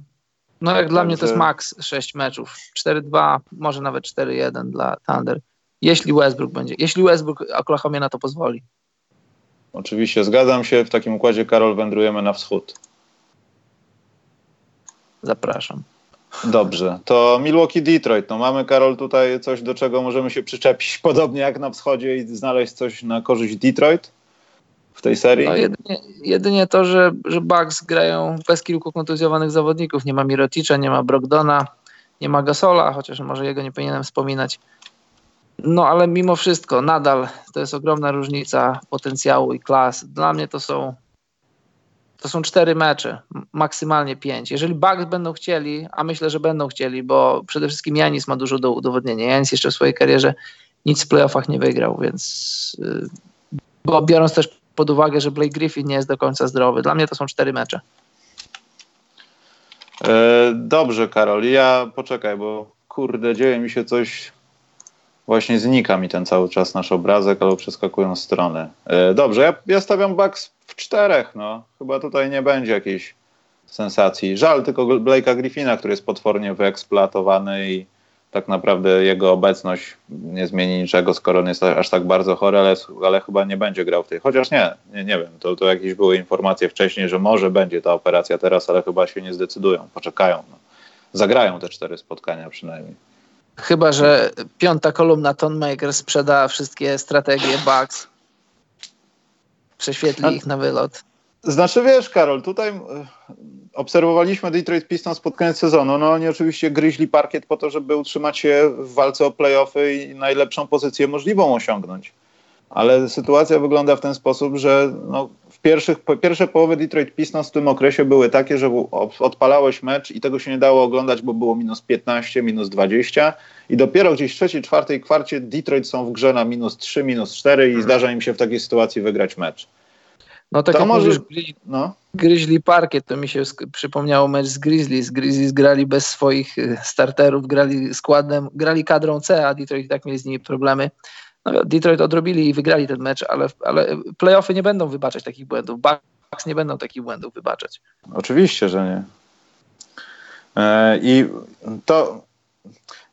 no jak dla mnie to jest maks 6 meczów. 4-2, może nawet 4-1 dla Thunder. Jeśli Westbrook będzie, jeśli Westbrook Oklahoma na to pozwoli. Oczywiście, zgadzam się. W takim układzie, Karol, wędrujemy na wschód. Zapraszam. Dobrze, to Milwaukee Detroit. No mamy, Karol, tutaj coś, do czego możemy się przyczepić, podobnie jak na wschodzie i znaleźć coś na korzyść Detroit w tej serii? No jedynie, jedynie to, że, że Bucks grają bez kilku kontuzjowanych zawodników. Nie ma Miroticza, nie ma Brogdona, nie ma Gasola, chociaż może jego nie powinienem wspominać. No ale mimo wszystko, nadal to jest ogromna różnica potencjału i klas. Dla mnie to są to są cztery mecze, maksymalnie pięć. Jeżeli Bucks będą chcieli, a myślę, że będą chcieli, bo przede wszystkim Janis ma dużo do udowodnienia. Janis jeszcze w swojej karierze nic w playoffach nie wygrał, więc y, bo biorąc też pod uwagę, że Blake Griffin nie jest do końca zdrowy. Dla mnie to są cztery mecze. E, dobrze, Karol. Ja poczekaj, bo kurde, dzieje mi się coś. Właśnie znika mi ten cały czas nasz obrazek, albo przeskakują strony. E, dobrze, ja, ja stawiam Bucks w czterech. No. Chyba tutaj nie będzie jakiejś sensacji. Żal tylko Blake'a Griffina, który jest potwornie wyeksploatowany i tak naprawdę jego obecność nie zmieni niczego, skoro on jest aż tak bardzo chory, ale, ale chyba nie będzie grał w tej. Chociaż nie, nie, nie wiem, to, to jakieś były informacje wcześniej, że może będzie ta operacja teraz, ale chyba się nie zdecydują, poczekają. No. Zagrają te cztery spotkania przynajmniej. Chyba, że piąta kolumna Tonmaker sprzeda wszystkie strategie Bugs, prześwietli ich na wylot. Znaczy wiesz, Karol, tutaj e, obserwowaliśmy Detroit Pistons pod koniec sezonu. No oni oczywiście gryźli parkiet po to, żeby utrzymać się w walce o playoffy i najlepszą pozycję możliwą osiągnąć. Ale sytuacja wygląda w ten sposób, że no, w pierwszych, pierwsze połowy Detroit Pistons w tym okresie były takie, że odpalałeś mecz i tego się nie dało oglądać, bo było minus 15, minus 20 i dopiero gdzieś w trzeciej, czwartej kwarcie Detroit są w grze na minus 3, minus 4 i zdarza im się w takiej sytuacji wygrać mecz. No tak to jak może... mówisz, gryźli, no. gryźli parkiet, to mi się przypomniało mecz z Grizzlies. Grizzlies grali bez swoich y, starterów, grali składem, grali kadrą C, a Detroit tak mieli z nimi problemy. No, Detroit odrobili i wygrali ten mecz, ale, ale playoffy nie będą wybaczać takich błędów. Bucks nie będą takich błędów wybaczać. Oczywiście, że nie. E, I to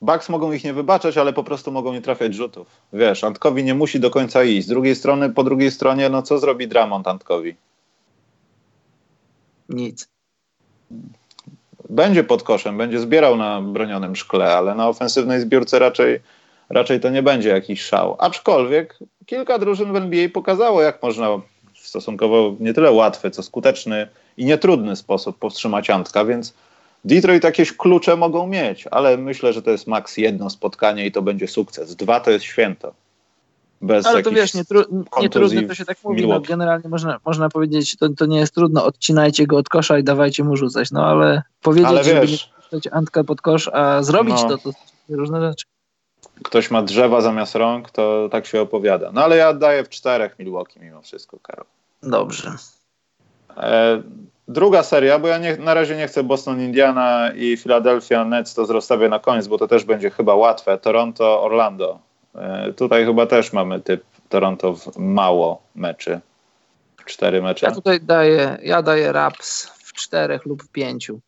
Bucks mogą ich nie wybaczać, ale po prostu mogą nie trafiać rzutów. Wiesz, Antkowi nie musi do końca iść. Z drugiej strony, po drugiej stronie, no co zrobi Dramont Antkowi? Nic. Będzie pod koszem, będzie zbierał na bronionym szkle, ale na ofensywnej zbiórce raczej, raczej to nie będzie jakiś szał. Aczkolwiek kilka drużyn w NBA pokazało, jak można w stosunkowo nie tyle łatwy, co skuteczny i nietrudny sposób powstrzymać Antka, więc Detroit jakieś klucze mogą mieć, ale myślę, że to jest maks jedno spotkanie i to będzie sukces. Dwa to jest święto. Bez ale to wiesz, nie, tru, nie trudno to się tak mówi. No, generalnie można, można powiedzieć, to, to nie jest trudno, odcinajcie go od kosza i dawajcie mu rzucać. No ale powiedzieć, ale żeby nie puszczać Antka pod kosz, a zrobić no. to, to różne rzeczy. Ktoś ma drzewa zamiast rąk, to tak się opowiada. No ale ja daję w czterech Milwaukee mimo wszystko, Karol. Dobrze. E, druga seria, bo ja nie, na razie nie chcę Boston, Indiana i Philadelphia Nets, to zrostawię na koniec, bo to też będzie chyba łatwe. Toronto, Orlando. E, tutaj chyba też mamy typ Toronto w mało meczy. Cztery mecze. Ja tutaj daję, ja daję Raps w czterech lub w pięciu.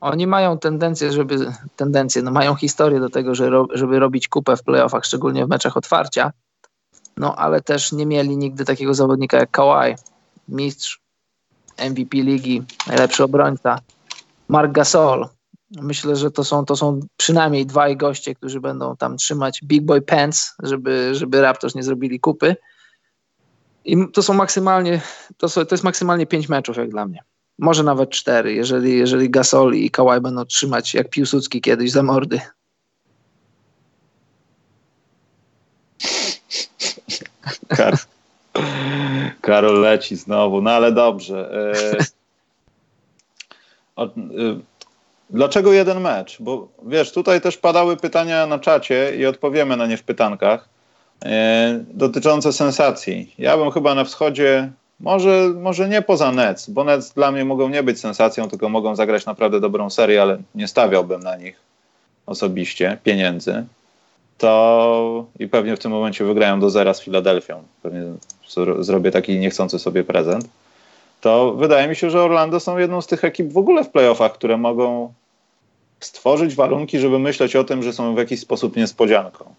Oni mają tendencję, żeby tendencję, no mają historię do tego, że żeby robić kupę w playoffach, szczególnie w meczach otwarcia. No ale też nie mieli nigdy takiego zawodnika jak Kawhi, mistrz MVP ligi, najlepszy obrońca. Mark Gasol, Myślę, że to są, to są przynajmniej dwaj goście, którzy będą tam trzymać Big Boy Pants, żeby, żeby Raptors nie zrobili kupy. I to są maksymalnie, to, są, to jest maksymalnie pięć meczów jak dla mnie. Może nawet cztery, jeżeli, jeżeli Gasol i Kawhi będą trzymać jak Piłsudski kiedyś za mordy. Kar Karol leci znowu, no ale dobrze. E, e, Dlaczego jeden mecz? Bo wiesz, tutaj też padały pytania na czacie i odpowiemy na nie w pytankach e, dotyczące sensacji. Ja bym chyba na wschodzie, może, może nie poza Nets, bo Nets dla mnie mogą nie być sensacją, tylko mogą zagrać naprawdę dobrą serię, ale nie stawiałbym na nich osobiście pieniędzy. To i pewnie w tym momencie wygrają do zera z Filadelfią. Pewnie zrobię taki niechcący sobie prezent to wydaje mi się, że Orlando są jedną z tych ekip w ogóle w playoffach, które mogą stworzyć warunki, żeby myśleć o tym, że są w jakiś sposób niespodzianką.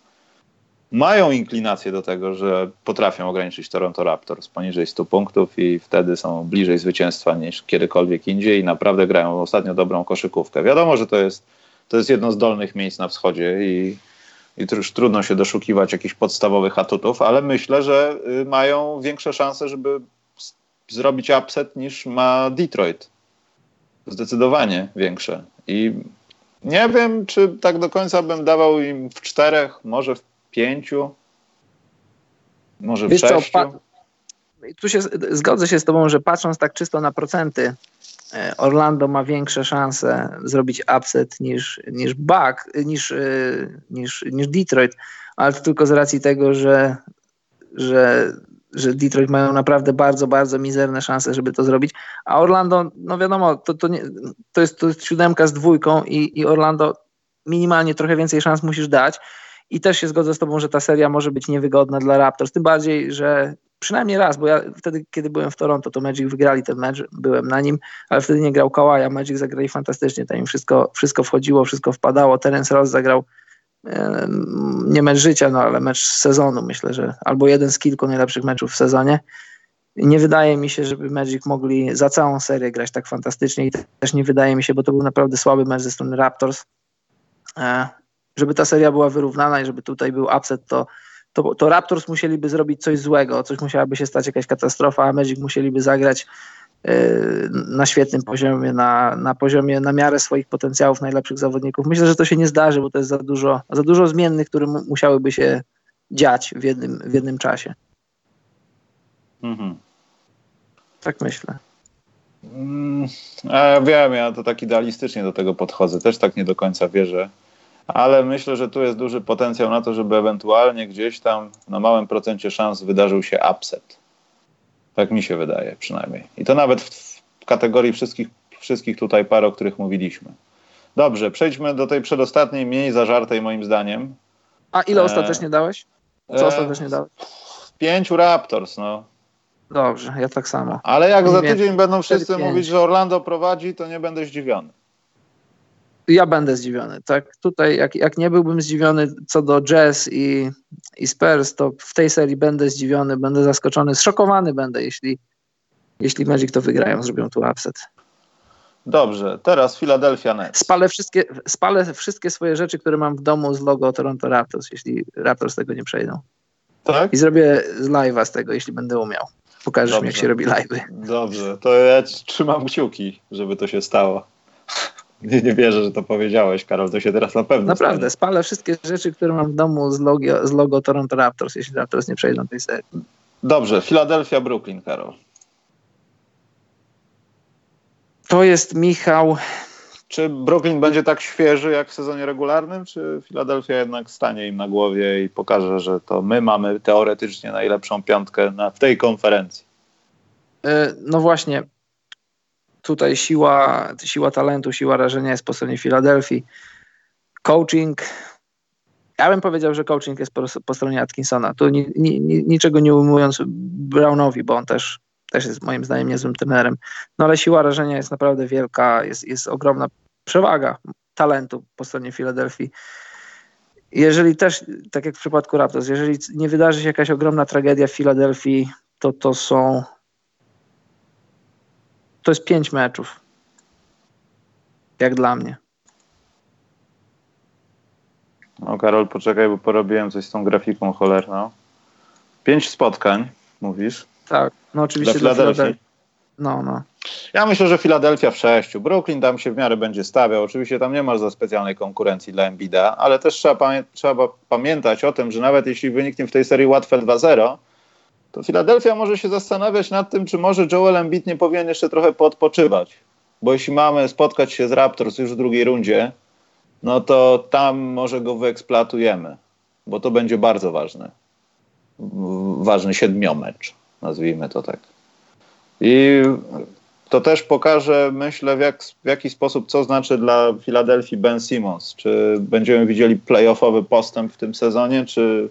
Mają inklinację do tego, że potrafią ograniczyć Toronto Raptors poniżej 100 punktów i wtedy są bliżej zwycięstwa niż kiedykolwiek indziej i naprawdę grają ostatnio dobrą koszykówkę. Wiadomo, że to jest, to jest jedno z dolnych miejsc na wschodzie i, i już trudno się doszukiwać jakichś podstawowych atutów, ale myślę, że y, mają większe szanse, żeby zrobić upset niż ma Detroit. Zdecydowanie większe. I nie wiem, czy tak do końca bym dawał im w czterech, może w pięciu, może w Wiesz sześciu. Co, tu się zgodzę się z tobą, że patrząc tak czysto na procenty, Orlando ma większe szanse zrobić upset niż, niż Buck, niż, e, niż, niż Detroit, ale to tylko z racji tego, że, że że Detroit mają naprawdę bardzo, bardzo mizerne szanse, żeby to zrobić, a Orlando, no wiadomo, to, to, nie, to, jest, to jest siódemka z dwójką i, i Orlando minimalnie trochę więcej szans musisz dać. I też się zgodzę z tobą, że ta seria może być niewygodna dla Raptors, tym bardziej, że przynajmniej raz, bo ja wtedy, kiedy byłem w Toronto, to Magic wygrali ten mecz, byłem na nim, ale wtedy nie grał Kawhi, a Magic zagrali fantastycznie, tam im wszystko, wszystko wchodziło, wszystko wpadało, Terence Ross zagrał nie mecz życia, no ale mecz sezonu myślę, że albo jeden z kilku najlepszych meczów w sezonie. Nie wydaje mi się, żeby Magic mogli za całą serię grać tak fantastycznie i też nie wydaje mi się, bo to był naprawdę słaby mecz ze strony Raptors. E, żeby ta seria była wyrównana i żeby tutaj był upset, to, to, to Raptors musieliby zrobić coś złego, coś musiałaby się stać, jakaś katastrofa, a Magic musieliby zagrać Y, na świetnym poziomie, na, na poziomie na miarę swoich potencjałów najlepszych zawodników. Myślę, że to się nie zdarzy, bo to jest za dużo, za dużo zmiennych, które musiałyby się dziać w jednym, w jednym czasie. Mhm. Tak myślę. Mm, ja wiem, ja to tak idealistycznie do tego podchodzę. Też tak nie do końca wierzę. Ale myślę, że tu jest duży potencjał na to, żeby ewentualnie gdzieś tam na małym procencie szans wydarzył się upset. Tak mi się wydaje przynajmniej. I to nawet w kategorii wszystkich, wszystkich tutaj par, o których mówiliśmy. Dobrze, przejdźmy do tej przedostatniej, mniej zażartej moim zdaniem. A ile e, ostatecznie dałeś? Co e, ostatecznie dałeś? Pięciu Raptors, no. Dobrze, ja tak samo. Ale jak za tydzień będą wszyscy mówić, że Orlando prowadzi, to nie będę zdziwiony ja będę zdziwiony. Tak, tutaj jak, jak nie byłbym zdziwiony co do Jazz i, i Spurs, to w tej serii będę zdziwiony, będę zaskoczony, zszokowany będę, jeśli, jeśli Magic to wygrają, zrobią tu upset. Dobrze, teraz Philadelphia Nets. Spalę wszystkie, spalę wszystkie swoje rzeczy, które mam w domu z logo Toronto Raptors, jeśli Raptors tego nie przejdą. Tak? I zrobię z live'a z tego, jeśli będę umiał. Pokażesz Dobrze. mi, jak się robi live'y. Dobrze, to ja trzymam kciuki, żeby to się stało. Nie, nie wierzę, że to powiedziałeś, Karol, to się teraz na pewno Naprawdę, stanie. spalę wszystkie rzeczy, które mam w domu z logo, z logo Toronto Raptors, jeśli Raptors nie przejdą tej serii. Dobrze, Philadelphia, Brooklyn, Karol. To jest Michał. Czy Brooklyn będzie tak świeży jak w sezonie regularnym, czy Philadelphia jednak stanie im na głowie i pokaże, że to my mamy teoretycznie najlepszą piątkę na, w tej konferencji? E, no właśnie, tutaj siła, siła talentu, siła rażenia jest po stronie Filadelfii. Coaching, ja bym powiedział, że coaching jest po, po stronie Atkinsona. Tu ni, ni, niczego nie ujmując Brownowi, bo on też, też jest moim zdaniem niezłym trenerem. No ale siła rażenia jest naprawdę wielka, jest, jest ogromna przewaga talentu po stronie Filadelfii. Jeżeli też, tak jak w przypadku Raptors, jeżeli nie wydarzy się jakaś ogromna tragedia w Filadelfii, to to są to jest pięć meczów. Jak dla mnie. No Karol, poczekaj, bo porobiłem coś z tą grafiką cholerną. Pięć spotkań, mówisz? Tak, no oczywiście dla Filadelfii. No, no. Ja myślę, że Filadelfia w sześciu. Brooklyn tam się w miarę będzie stawiał. Oczywiście tam nie ma za specjalnej konkurencji dla Embida, ale też trzeba, pamię trzeba pamiętać o tym, że nawet jeśli wyniknie w tej serii łatwe 2-0, to Filadelfia może się zastanawiać nad tym, czy może Joel Embiid nie powinien jeszcze trochę podpoczywać. Bo jeśli mamy spotkać się z Raptors już w drugiej rundzie, no to tam może go wyeksploatujemy, bo to będzie bardzo ważne. Ważny siedmiomecz, nazwijmy to tak. I to też pokaże, myślę, w, jak, w jaki sposób, co znaczy dla Filadelfii Ben Simmons. Czy będziemy widzieli playoffowy postęp w tym sezonie, czy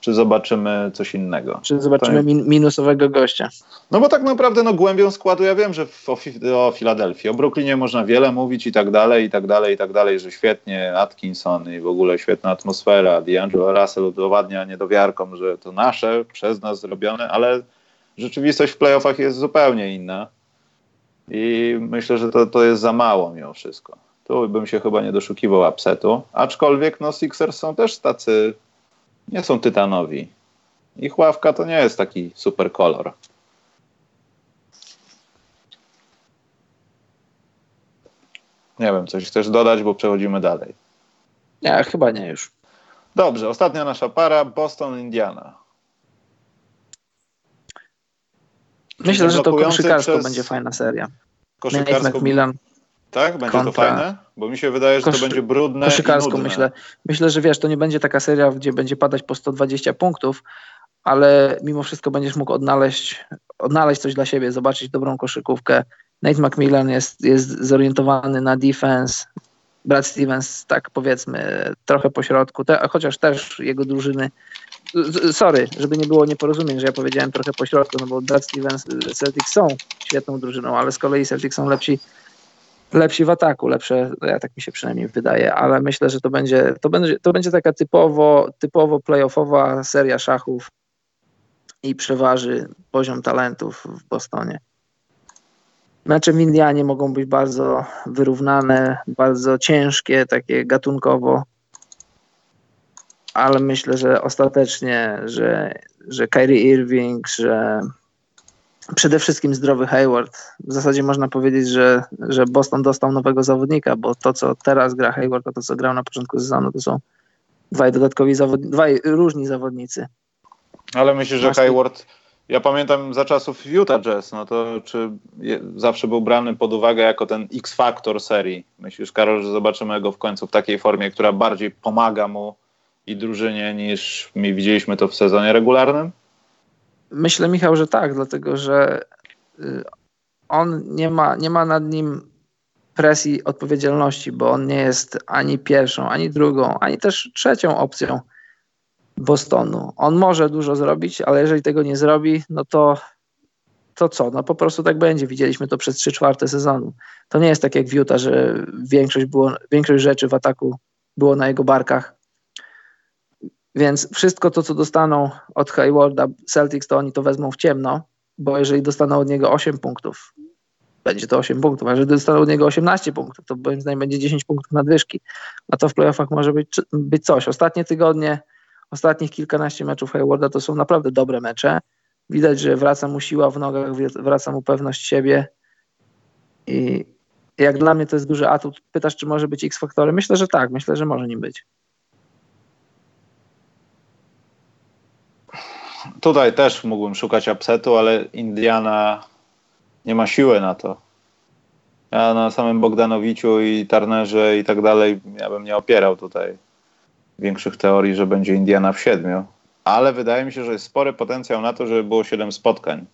czy zobaczymy coś innego. Czy zobaczymy min minusowego gościa. No bo tak naprawdę no, głębią składu ja wiem, że o, o Filadelfii, o Brooklynie można wiele mówić i tak dalej, i tak dalej, i tak dalej, że świetnie Atkinson i w ogóle świetna atmosfera. D'Angelo Russell udowadnia niedowiarkom, że to nasze, przez nas zrobione, ale rzeczywistość w playoffach jest zupełnie inna. I myślę, że to, to jest za mało mimo wszystko. Tu bym się chyba nie doszukiwał upsetu. Aczkolwiek no Sixers są też tacy nie są tytanowi. Ich ławka to nie jest taki super kolor. Nie wiem, coś chcesz dodać, bo przechodzimy dalej. Nie, chyba nie już. Dobrze, ostatnia nasza para, Boston-Indiana. Myślę, że to koszykarsko przez... będzie fajna seria. Koszykarsko... Milan. Tak? Będzie kontra... to fajne? Bo mi się wydaje, że Kosz... to będzie brudne Koszykarsko myślę. Myślę, że wiesz, to nie będzie taka seria, gdzie będzie padać po 120 punktów, ale mimo wszystko będziesz mógł odnaleźć, odnaleźć coś dla siebie, zobaczyć dobrą koszykówkę. Nate McMillan jest, jest zorientowany na defense. Brad Stevens, tak powiedzmy, trochę po środku, te, chociaż też jego drużyny. Sorry, żeby nie było nieporozumień, że ja powiedziałem trochę po środku, no bo Brad Stevens, Celtics są świetną drużyną, ale z kolei Celtics są lepsi lepsi w ataku, lepsze, no ja tak mi się przynajmniej wydaje, ale myślę, że to będzie, to będzie, to będzie taka typowo, typowo playoffowa seria szachów i przeważy poziom talentów w Bostonie. Mecze w Indianie mogą być bardzo wyrównane, bardzo ciężkie, takie gatunkowo, ale myślę, że ostatecznie, że, że Kyrie Irving, że przede wszystkim zdrowy Hayward. W zasadzie można powiedzieć, że, że Boston dostał nowego zawodnika, bo to, co teraz gra Hayward, a to, co grał na początku sezonu, to są dwaj dodatkowi zawodnicy, dwaj różni zawodnicy. Ale myślę, że Hayward, ja pamiętam za czasów Utah Jazz, no to czy je, zawsze był brany pod uwagę jako ten X-Factor serii. Myślisz, Karol, że zobaczymy go w końcu w takiej formie, która bardziej pomaga mu i drużynie niż mi widzieliśmy to w sezonie regularnym? Myślę, Michał, że tak, dlatego że y, on nie ma, nie ma nad nim presji odpowiedzialności, bo on nie jest ani pierwszą, ani drugą, ani też trzecią opcją Bostonu. On może dużo zrobić, ale jeżeli tego nie zrobi, no to, to co? No po prostu tak będzie. Widzieliśmy to przez trzy czwarte sezonu. To nie jest tak jak w Utah, że większość, było, większość rzeczy w ataku było na jego barkach. Więc wszystko to, co dostaną od Haywarda Celtics, to oni to wezmą w ciemno, bo jeżeli dostaną od niego 8 punktów, będzie to 8 punktów, a jeżeli dostaną od niego 18 punktów, to moim zdaniem będzie 10 punktów nadwyżki, a to w playoffach może być, być coś. Ostatnie tygodnie, ostatnich kilkanaście meczów Haywarda to są naprawdę dobre mecze. Widać, że wraca mu siła w nogach, wraca mu pewność siebie i jak dla mnie to jest duży atut. Pytasz, czy może być X-faktorem? Myślę, że tak. Myślę, że może nim być. Tutaj też mógłbym szukać upsetu, ale Indiana nie ma siły na to. Ja na samym Bogdanowiciu i Tarnerze i tak dalej, ja bym nie opierał tutaj większych teorii, że będzie Indiana w siedmiu. Ale wydaje mi się, że jest spory potencjał na to, żeby było siedem spotkań.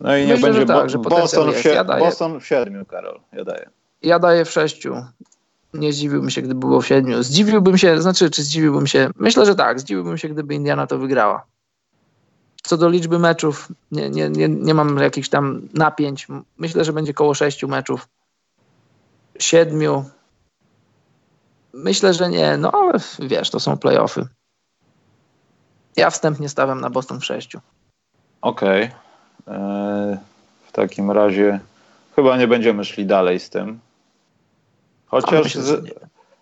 No i nie będzie tak, Bo Boston, w Boston w siedmiu, Karol. Ja daję. Ja daję w sześciu. Nie zdziwiłbym się, gdyby było w siedmiu. Zdziwiłbym się, znaczy, czy zdziwiłbym się? Myślę, że tak. Zdziwiłbym się, gdyby Indiana to wygrała. Co do liczby meczów, nie, nie, nie, nie mam jakichś tam napięć. Myślę, że będzie koło sześciu meczów. Siedmiu. Myślę, że nie, no ale wiesz, to są playoffy. Ja wstępnie stawiam na Boston w sześciu. Okej. Okay. E, w takim razie chyba nie będziemy szli dalej z tym. Chociaż. Myślę, z...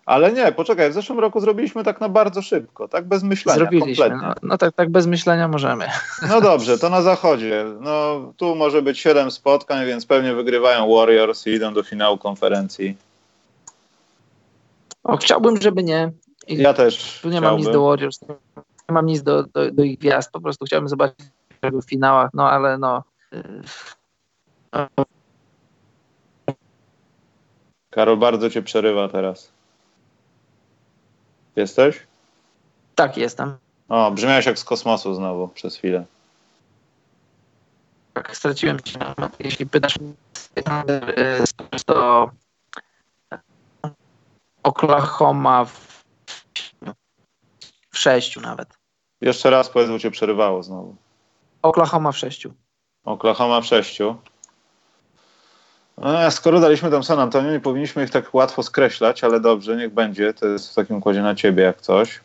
Ale nie, poczekaj, w zeszłym roku zrobiliśmy tak na bardzo szybko, tak bez myślenia. Zrobiliśmy, no, no, tak, tak bez myślenia możemy. No dobrze, to na zachodzie. No tu może być 7 spotkań, więc pewnie wygrywają Warriors i idą do finału konferencji. O, chciałbym, żeby nie. I ja też. Tu nie chciałbym. mam nic do Warriors, nie mam nic do, do, do ich gwiazd, po prostu chciałbym zobaczyć w finałach, no ale no. Karol, bardzo cię przerywa teraz. Jesteś? Tak, jestem. O, brzmiałeś jak z kosmosu znowu przez chwilę. Tak, straciłem cię. Jeśli pytasz to Oklahoma w, w sześciu nawet. Jeszcze raz powiedz, bo cię przerywało znowu. Oklahoma w sześciu. Oklahoma w sześciu. No, skoro daliśmy tam San Antonio, nie powinniśmy ich tak łatwo skreślać, ale dobrze, niech będzie. To jest w takim układzie na ciebie jak coś.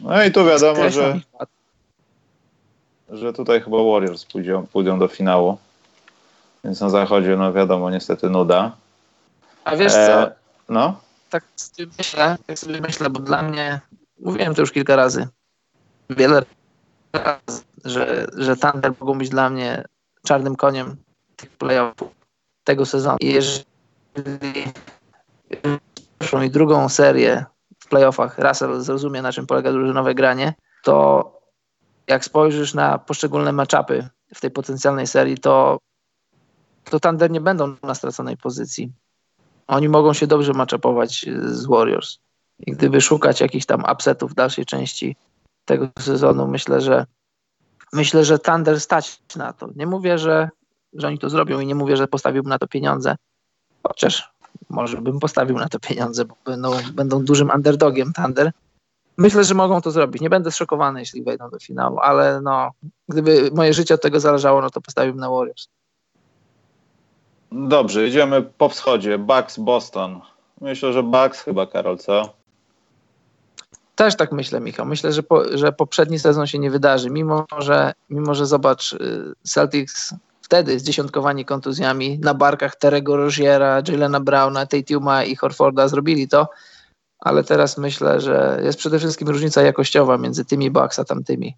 No i tu wiadomo, że, że tutaj chyba Warriors pójdą, pójdą do finału. Więc na zachodzie, no wiadomo, niestety nuda. A wiesz e, co? No? Tak sobie myślę, tak sobie myślę, bo dla mnie, mówiłem to już kilka razy, wiele razy, że, że Thunder mogą być dla mnie czarnym koniem tych playoffów tego sezonu. Jeżeli pierwszą i drugą serię w playoffach Russell zrozumie, na czym polega drużynowe granie, to jak spojrzysz na poszczególne matchupy w tej potencjalnej serii, to, to Thunder nie będą na straconej pozycji. Oni mogą się dobrze matchupować z Warriors. I gdyby szukać jakichś tam upsetów w dalszej części tego sezonu, myślę, że myślę, że Thunder stać na to. Nie mówię, że że oni to zrobią i nie mówię, że postawiłbym na to pieniądze, chociaż może bym postawił na to pieniądze, bo będą, będą dużym underdogiem Thunder. Myślę, że mogą to zrobić. Nie będę zszokowany, jeśli wejdą do finału, ale no, gdyby moje życie od tego zależało, no to postawiłbym na Warriors. Dobrze, idziemy po wschodzie. Bucks, Boston. Myślę, że Bucks chyba, Karol, co? Też tak myślę, Michał. Myślę, że, po, że poprzedni sezon się nie wydarzy, mimo że, mimo że zobacz, y, Celtics wtedy zdziesiątkowani kontuzjami na barkach Terego Roziera, Jalena Browna, Tatuma i Horforda zrobili to, ale teraz myślę, że jest przede wszystkim różnica jakościowa między tymi Bucks a tamtymi.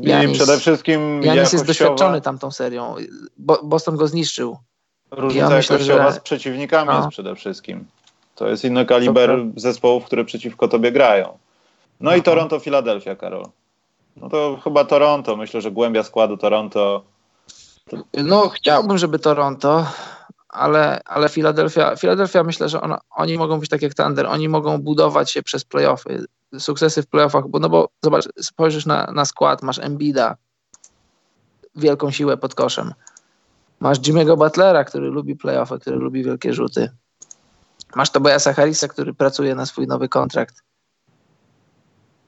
Janis, I przede wszystkim Janis jakościowa... jest doświadczony tamtą serią. Bo, Boston go zniszczył. Różnica ja myślę, jakościowa że... z przeciwnikami no. jest przede wszystkim. To jest inny kaliber zespołów, które przeciwko tobie grają. No i Toronto, Filadelfia, Karol. No to chyba Toronto. Myślę, że głębia składu Toronto no, chciałbym, żeby Toronto, ale, ale Philadelphia, Philadelphia myślę, że ona, oni mogą być tak jak Thunder, oni mogą budować się przez playoffy, sukcesy w playoffach, bo no bo zobacz, spojrzysz na, na skład, masz Embida, wielką siłę pod koszem, masz Jimmy'ego Butlera, który lubi playoffy, który lubi wielkie rzuty, masz Tobiasa Harrisa, który pracuje na swój nowy kontrakt,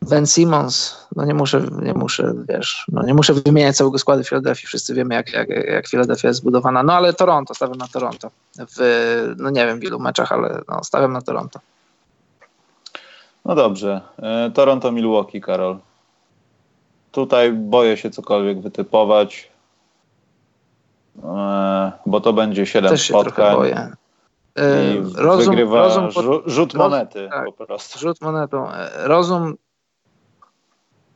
Ben Simmons, no nie muszę, nie muszę, wiesz, no nie muszę wymieniać całego składu Filadelfii, wszyscy wiemy jak, jak, jak Filadelfia jest zbudowana, no ale Toronto, stawiam na Toronto, w, no nie wiem w ilu meczach, ale no, stawiam na Toronto. No dobrze, e, Toronto, Milwaukee, Karol. Tutaj boję się cokolwiek wytypować, e, bo to będzie 7 Też spotkań. Boję. I rozum, wygrywa rozum pod, rzut monety tak, po prostu. Rzut monetą. Rozum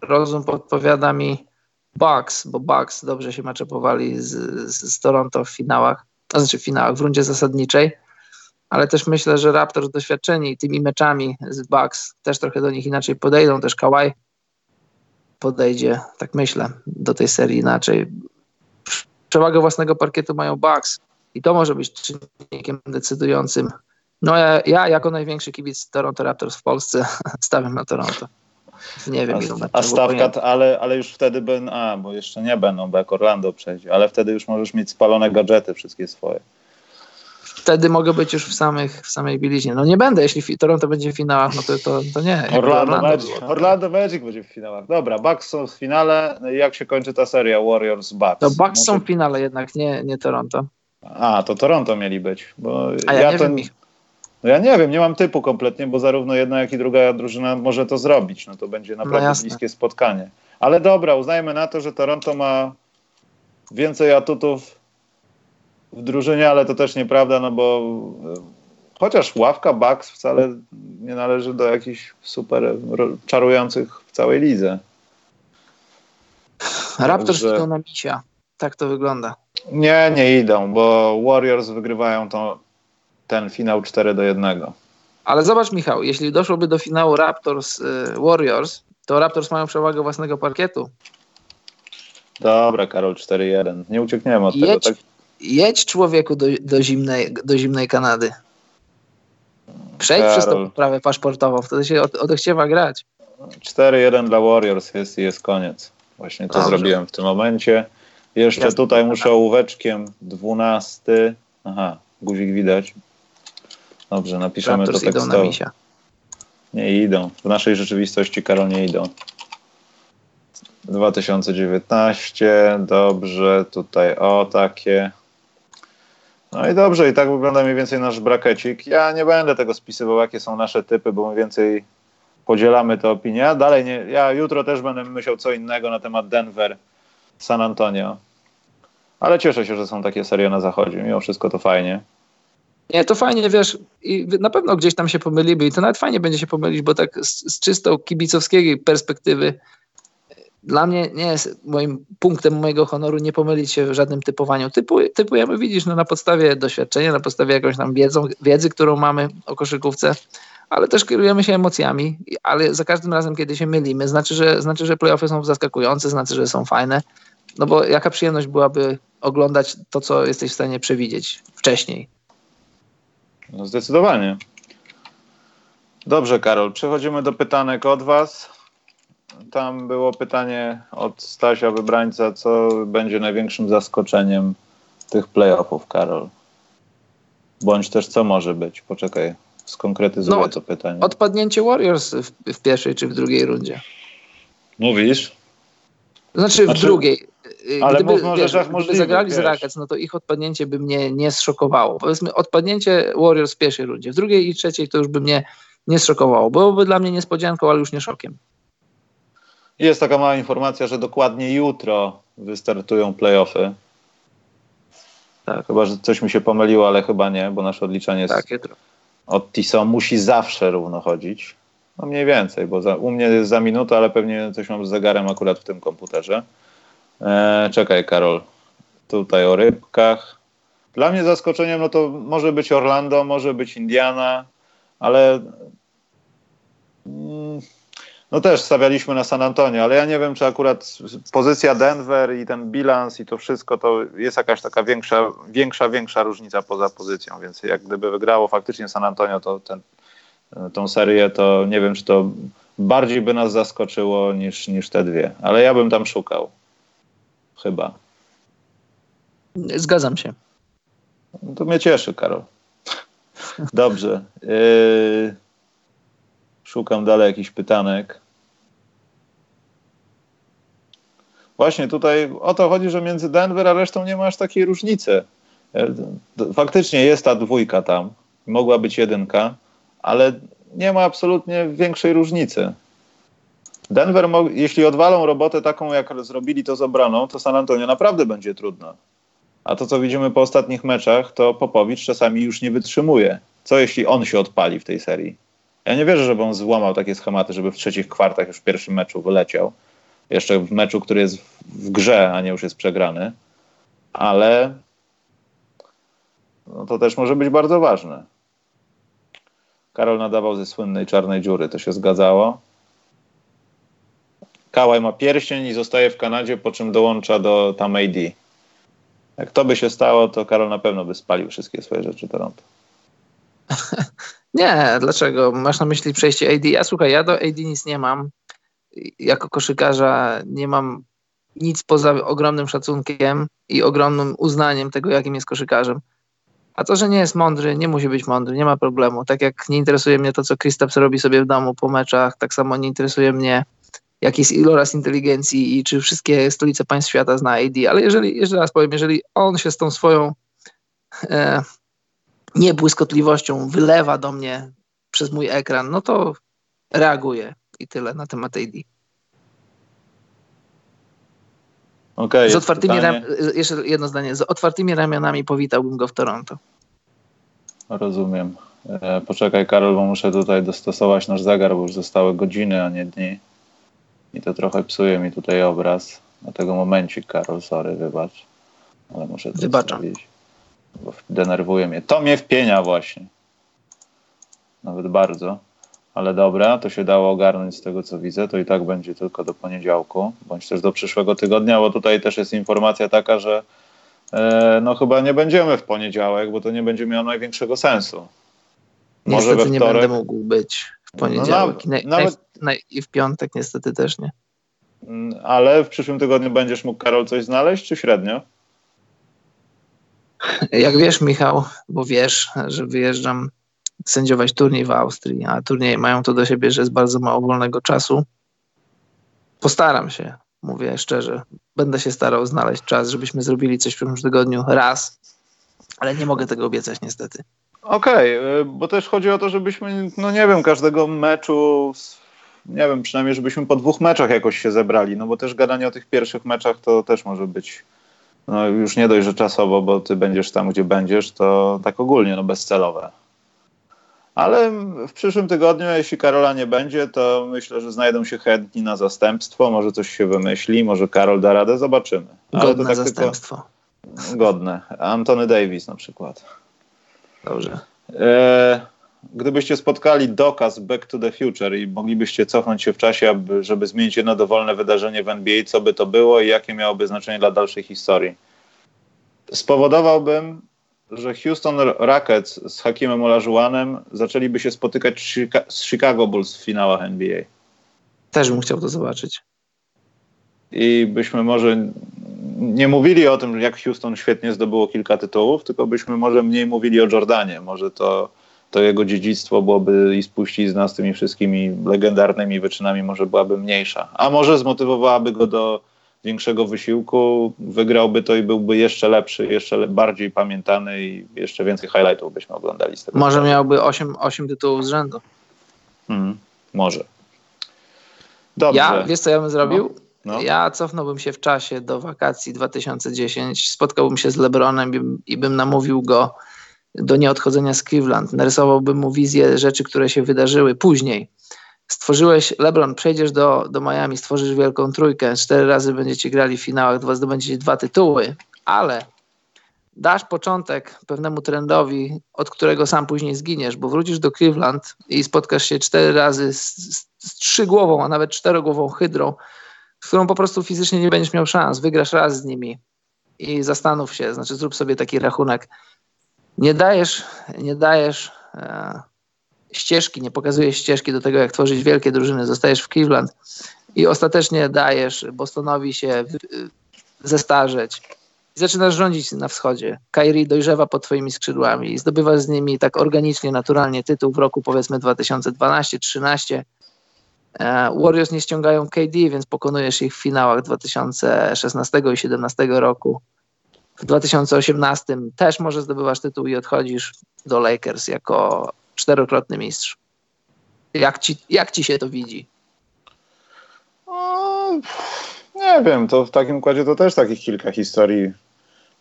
rozum podpowiada mi, Bucks, bo Bucks dobrze się maczepowali z, z, z Toronto w finałach, to znaczy w finałach, w rundzie zasadniczej, ale też myślę, że Raptors doświadczeni tymi meczami z Bucks też trochę do nich inaczej podejdą, też Kawhi podejdzie, tak myślę, do tej serii inaczej. Przewagę własnego parkietu mają Bucks i to może być czynnikiem decydującym. No ja, ja jako największy kibic Toronto Raptors w Polsce stawiam na Toronto. Nie wiem, a, a stawka, ale, ale już wtedy będą, a bo jeszcze nie będą, bo jak Orlando przejdzie, ale wtedy już możesz mieć spalone gadżety wszystkie swoje. Wtedy mogę być już w, samych, w samej bieliźnie. No nie będę, jeśli Toronto będzie w finałach, no to, to, to nie. Orlando, Orlando, Magic, Orlando Magic będzie w finałach. Dobra, Bucks są w finale. Jak się kończy ta seria Warriors Bucks? To Bucks no są w finale jednak, nie, nie Toronto. A, to Toronto mieli być. Bo A ja, ja ten... wiem, no ja nie wiem, nie mam typu kompletnie, bo zarówno jedna, jak i druga drużyna może to zrobić. No to będzie naprawdę no bliskie spotkanie. Ale dobra, uznajmy na to, że Toronto ma więcej atutów w drużynie, ale to też nieprawda, no bo e, chociaż ławka Bucks wcale nie należy do jakichś super czarujących w całej lidze. Raptors Także... idą na misia. Tak to wygląda. Nie, nie idą, bo Warriors wygrywają to, ten finał 4 do 1. Ale zobacz, Michał, jeśli doszłoby do finału Raptors y, Warriors, to Raptors mają przewagę własnego parkietu. Dobra, Karol 4-1. Nie uciekniemy od jedź, tego. Tak? Jedź człowieku do, do, zimnej, do zimnej Kanady. Przejdź Karol. przez tą poprawę paszportową, wtedy się od, odechciewa grać. 4-1 dla Warriors jest i jest koniec. Właśnie to Dobrze. zrobiłem w tym momencie. Jeszcze Jasne. tutaj muszę ołóweczkiem 12. Aha, guzik widać. Dobrze, napiszemy Raptors to tekstowo. Idą nie idą. W naszej rzeczywistości, Karol, nie idą. 2019, dobrze, tutaj o takie. No i dobrze, i tak wygląda mniej więcej nasz brakecik. Ja nie będę tego spisywał, jakie są nasze typy, bo mniej więcej podzielamy te opinie. Dalej nie, ja jutro też będę myślał co innego na temat Denver, San Antonio. Ale cieszę się, że są takie serie na zachodzie. Mimo wszystko to fajnie. Nie, to fajnie, wiesz, i na pewno gdzieś tam się pomylimy i to nawet fajnie będzie się pomylić, bo tak z, z czysto kibicowskiej perspektywy dla mnie nie jest moim punktem mojego honoru nie pomylić się w żadnym typowaniu. Typu, typujemy, widzisz, no na podstawie doświadczenia, na podstawie jakąś tam wiedzą, wiedzy, którą mamy o koszykówce, ale też kierujemy się emocjami, ale za każdym razem, kiedy się mylimy, znaczy, że, znaczy, że playoffy są zaskakujące, znaczy, że są fajne, no bo jaka przyjemność byłaby oglądać to, co jesteś w stanie przewidzieć wcześniej. No zdecydowanie. Dobrze, Karol, przechodzimy do pytanek od Was. Tam było pytanie od Stasia Wybrańca, co będzie największym zaskoczeniem tych playoffów, Karol? Bądź też co może być? Poczekaj, skonkretyzuję no, to pytanie. Odpadnięcie Warriors w, w, pierwszej czy w drugiej rundzie. Mówisz? Znaczy, znaczy w drugiej. Ale gdyby, mów może, wiesz, gdyby możliwe, zagrali wiesz. z Rockets, no to ich odpadnięcie by mnie nie zszokowało. Powiedzmy, odpadnięcie Warriors w pierwszej rundzie. W drugiej i trzeciej to już by mnie nie zszokowało. Byłoby dla mnie niespodzianką, ale już nie szokiem. Jest taka mała informacja, że dokładnie jutro wystartują playoffy. Tak. Chyba, że coś mi się pomyliło, ale chyba nie, bo nasze odliczenie tak, jutro. od TISO musi zawsze równo chodzić. No mniej więcej, bo za, u mnie jest za minutę, ale pewnie coś mam z zegarem akurat w tym komputerze. E, czekaj, Karol. Tutaj o rybkach. Dla mnie zaskoczeniem, no to może być Orlando, może być Indiana, ale mm, no też stawialiśmy na San Antonio, ale ja nie wiem, czy akurat pozycja Denver i ten bilans i to wszystko to jest jakaś taka większa, większa, większa różnica poza pozycją, więc jak gdyby wygrało faktycznie San Antonio to ten, tą serię, to nie wiem, czy to bardziej by nas zaskoczyło niż, niż te dwie, ale ja bym tam szukał. Chyba. Zgadzam się. No to mnie cieszy, Karol. Dobrze. Yy, szukam dalej jakichś pytanek. Właśnie tutaj o to chodzi, że między Denver a resztą nie ma aż takiej różnicy. Yy, faktycznie jest ta dwójka tam, mogła być jedynka, ale nie ma absolutnie większej różnicy. Denver, jeśli odwalą robotę taką, jak zrobili to z obroną, to San Antonio naprawdę będzie trudno. A to, co widzimy po ostatnich meczach, to Popowicz czasami już nie wytrzymuje. Co jeśli on się odpali w tej serii? Ja nie wierzę, żeby on złamał takie schematy, żeby w trzecich kwartach już w pierwszym meczu wyleciał. Jeszcze w meczu, który jest w grze, a nie już jest przegrany. Ale no to też może być bardzo ważne. Karol nadawał ze słynnej czarnej dziury, to się zgadzało. Kałaj ma pierścień i zostaje w Kanadzie, po czym dołącza do tam AD. Jak to by się stało, to Karol na pewno by spalił wszystkie swoje rzeczy Toronto. Nie, dlaczego? Masz na myśli przejście AD? Ja słuchaj, ja do AD nic nie mam. Jako koszykarza nie mam nic poza ogromnym szacunkiem i ogromnym uznaniem tego, jakim jest koszykarzem. A to, że nie jest mądry, nie musi być mądry, nie ma problemu. Tak jak nie interesuje mnie to, co Kristaps robi sobie w domu po meczach, tak samo nie interesuje mnie, jaki jest iloraz inteligencji i czy wszystkie stolice państw świata zna AD. Ale jeżeli, jeszcze raz powiem, jeżeli on się z tą swoją e, niebłyskotliwością wylewa do mnie przez mój ekran, no to reaguję i tyle na temat AD. Okay, z otwartymi ram- jeszcze jedno zdanie. Z otwartymi ramionami powitałbym go w Toronto. Rozumiem. E, poczekaj, Karol, bo muszę tutaj dostosować nasz zegar, bo już zostały godziny, a nie dni. I to trochę psuje mi tutaj obraz. Dlatego momencik, Karol, sorry, wybacz. Ale muszę to Wybaczam. Zrobić, bo denerwuje mnie. To mnie wpienia właśnie. Nawet bardzo ale dobra, to się dało ogarnąć z tego, co widzę. To i tak będzie tylko do poniedziałku, bądź też do przyszłego tygodnia, bo tutaj też jest informacja taka, że e, no chyba nie będziemy w poniedziałek, bo to nie będzie miało największego sensu. Może niestety we wtorek. nie będę mógł być w poniedziałek no, nawet, nawet, i w piątek niestety też nie. Mm, ale w przyszłym tygodniu będziesz mógł, Karol, coś znaleźć, czy średnio? Jak wiesz, Michał, bo wiesz, że wyjeżdżam sędziować turniej w Austrii, a turnieje mają to do siebie, że jest bardzo mało wolnego czasu. Postaram się, mówię szczerze. Będę się starał znaleźć czas, żebyśmy zrobili coś w przyszłym tygodniu raz, ale nie mogę tego obiecać niestety. Okej, okay, bo też chodzi o to, żebyśmy, no nie wiem, każdego meczu, nie wiem, przynajmniej żebyśmy po dwóch meczach jakoś się zebrali, no bo też gadanie o tych pierwszych meczach to też może być no już nie dość, że czasowo, bo ty będziesz tam, gdzie będziesz, to tak ogólnie, no bezcelowe. Ale w przyszłym tygodniu, jeśli Karola nie będzie, to myślę, że znajdą się chętni na zastępstwo. Może coś się wymyśli, może Karol da radę, zobaczymy. Ale godne to tak zastępstwo. Tylko godne. Antony Davis na przykład. Dobrze. E, gdybyście spotkali dokaz Back to the Future i moglibyście cofnąć się w czasie, aby, żeby zmienić jedno dowolne wydarzenie w NBA, co by to było i jakie miałoby znaczenie dla dalszej historii? Spowodowałbym, że Houston Rockets z Hakimem Olajuwonem zaczęliby się spotykać z Chicago Bulls w finałach NBA. Też bym chciał to zobaczyć. I byśmy może nie mówili o tym, jak Houston świetnie zdobyło kilka tytułów, tylko byśmy może mniej mówili o Jordanie. Może to, to jego dziedzictwo byłoby i spuścić z nas tymi wszystkimi legendarnymi wyczynami może byłaby mniejsza. A może zmotywowałaby go do większego wysiłku, wygrałby to i byłby jeszcze lepszy, jeszcze bardziej pamiętany i jeszcze więcej highlightów byśmy oglądali z tego. Może miałby 8, 8 tytułów z rzędu. Hmm, może. Dobrze. Ja, wiesz co ja bym zrobił? No, no. Ja cofnąłbym się w czasie do wakacji 2010, spotkałbym się z LeBronem i, i bym namówił go do nieodchodzenia z Cleveland. Narysowałbym mu wizję rzeczy, które się wydarzyły później stworzyłeś, LeBron, przejdziesz do, do Miami, stworzysz wielką trójkę, cztery razy będziecie grali w finałach, dwa, zdobędziecie dwa tytuły, ale dasz początek pewnemu trendowi, od którego sam później zginiesz, bo wrócisz do Cleveland i spotkasz się cztery razy z, z, z trzygłową, a nawet czterogłową hydrą, z którą po prostu fizycznie nie będziesz miał szans. Wygrasz raz z nimi i zastanów się, znaczy zrób sobie taki rachunek. Nie dajesz, nie dajesz e, ścieżki, nie pokazujesz ścieżki do tego, jak tworzyć wielkie drużyny, zostajesz w Cleveland i ostatecznie dajesz Bostonowi się zestarzeć. I zaczynasz rządzić na wschodzie. Kyrie dojrzewa pod twoimi skrzydłami i zdobywasz z nimi tak organicznie, naturalnie tytuł w roku powiedzmy 2012-13. E, Warriors nie ściągają KD, więc pokonujesz ich w finałach 2016 i 2017 roku. W 2018 też może zdobywasz tytuł i odchodzisz do Lakers jako czterokrotny mistrz. Jak ci, jak ci się to widzi? Nie wiem, to w takim układzie to też takich kilka historii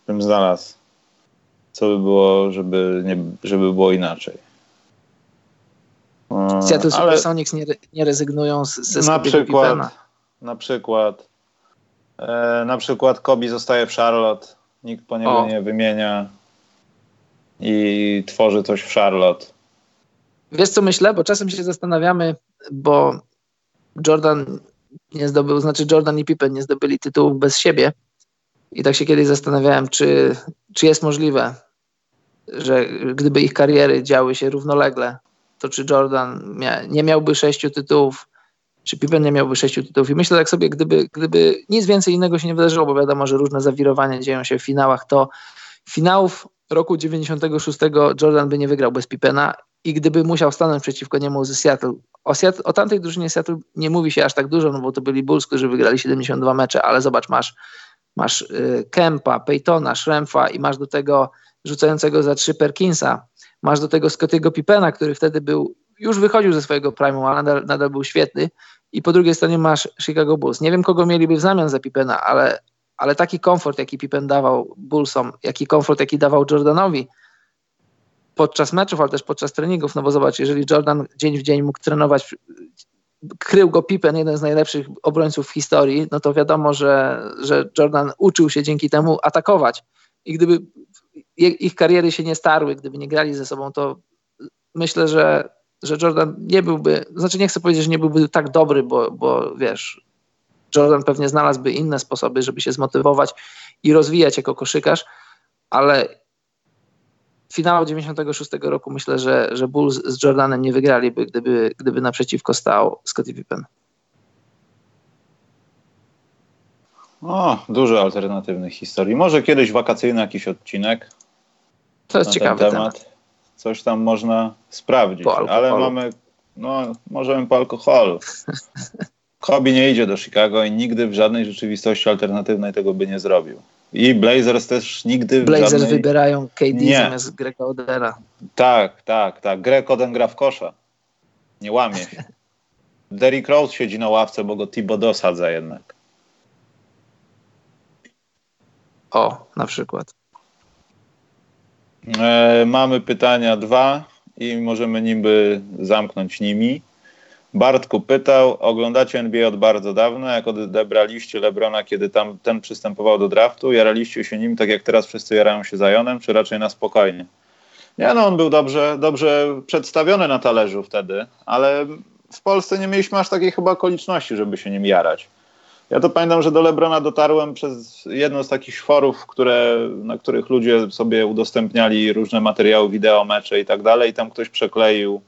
bym znalazł. Co by było, żeby, nie, żeby było inaczej. Seattle ale... Supersonics nie, nie rezygnują z, ze Na przykład, na przykład. E, na przykład Kobi zostaje w Charlotte, nikt po niego o. nie wymienia i tworzy coś w Charlotte. Wiesz co myślę? Bo czasem się zastanawiamy, bo Jordan nie zdobył, znaczy Jordan i Pippen nie zdobyli tytułów bez siebie. I tak się kiedyś zastanawiałem, czy, czy jest możliwe, że gdyby ich kariery działy się równolegle, to czy Jordan nie miałby sześciu tytułów, czy Pippen nie miałby sześciu tytułów. I myślę tak sobie, gdyby, gdyby nic więcej innego się nie wydarzyło, bo wiadomo, że różne zawirowania dzieją się w finałach, to finałów roku 96 Jordan by nie wygrał bez Pippena i gdyby musiał stanąć przeciwko niemu ze Seattle. O, Seattle, o tamtej drużynie Seattle nie mówi się aż tak dużo, no bo to byli Bulls, którzy wygrali 72 mecze, ale zobacz, masz, masz y, Kempa, Peytona, Schrempfa i masz do tego rzucającego za trzy Perkinsa, masz do tego Scottiego Pippena, który wtedy był, już wychodził ze swojego primu, ale nadal, nadal był świetny i po drugiej stronie masz Chicago Bulls. Nie wiem, kogo mieliby w zamian za Pippena, ale, ale taki komfort, jaki Pippen dawał Bullsom, jaki komfort, jaki dawał Jordanowi, podczas meczów, ale też podczas treningów, no bo zobacz, jeżeli Jordan dzień w dzień mógł trenować, krył go Pippen, jeden z najlepszych obrońców w historii, no to wiadomo, że, że Jordan uczył się dzięki temu atakować. I gdyby ich kariery się nie starły, gdyby nie grali ze sobą, to myślę, że, że Jordan nie byłby, znaczy nie chcę powiedzieć, że nie byłby tak dobry, bo, bo wiesz, Jordan pewnie znalazłby inne sposoby, żeby się zmotywować i rozwijać jako koszykarz, ale finału 96 roku myślę, że, że Bulls z Jordanem nie wygraliby, gdyby, gdyby naprzeciwko stał Scottie Pippen. O, dużo alternatywnych historii. Może kiedyś wakacyjny jakiś odcinek. To jest ciekawy temat. temat. Coś tam można sprawdzić, ale mamy, no, możemy po alkoholu. Kobe nie idzie do Chicago i nigdy w żadnej rzeczywistości alternatywnej tego by nie zrobił. I Blazers też nigdy Blazers żadnej... wybierają KD nie. zamiast Greka Odera. Tak, tak, tak. Greg Oden gra w kosza. Nie łamie się. Derrick Rose siedzi na ławce, bo go Thibodeau sadza jednak. O, na przykład. E, mamy pytania dwa i możemy niby zamknąć nimi. Bartku pytał, oglądacie NBA od bardzo dawna, jak odebraliście Lebrona, kiedy tam ten przystępował do draftu, jaraliście się nim tak jak teraz wszyscy jarają się Zajonem, czy raczej na spokojnie? Nie, no on był dobrze, dobrze przedstawiony na talerzu wtedy, ale w Polsce nie mieliśmy aż takiej chyba okoliczności, żeby się nim jarać. Ja to pamiętam, że do Lebrona dotarłem przez jedno z takich forów, które, na których ludzie sobie udostępniali różne materiały, wideo, mecze i tak dalej i tam ktoś przekleił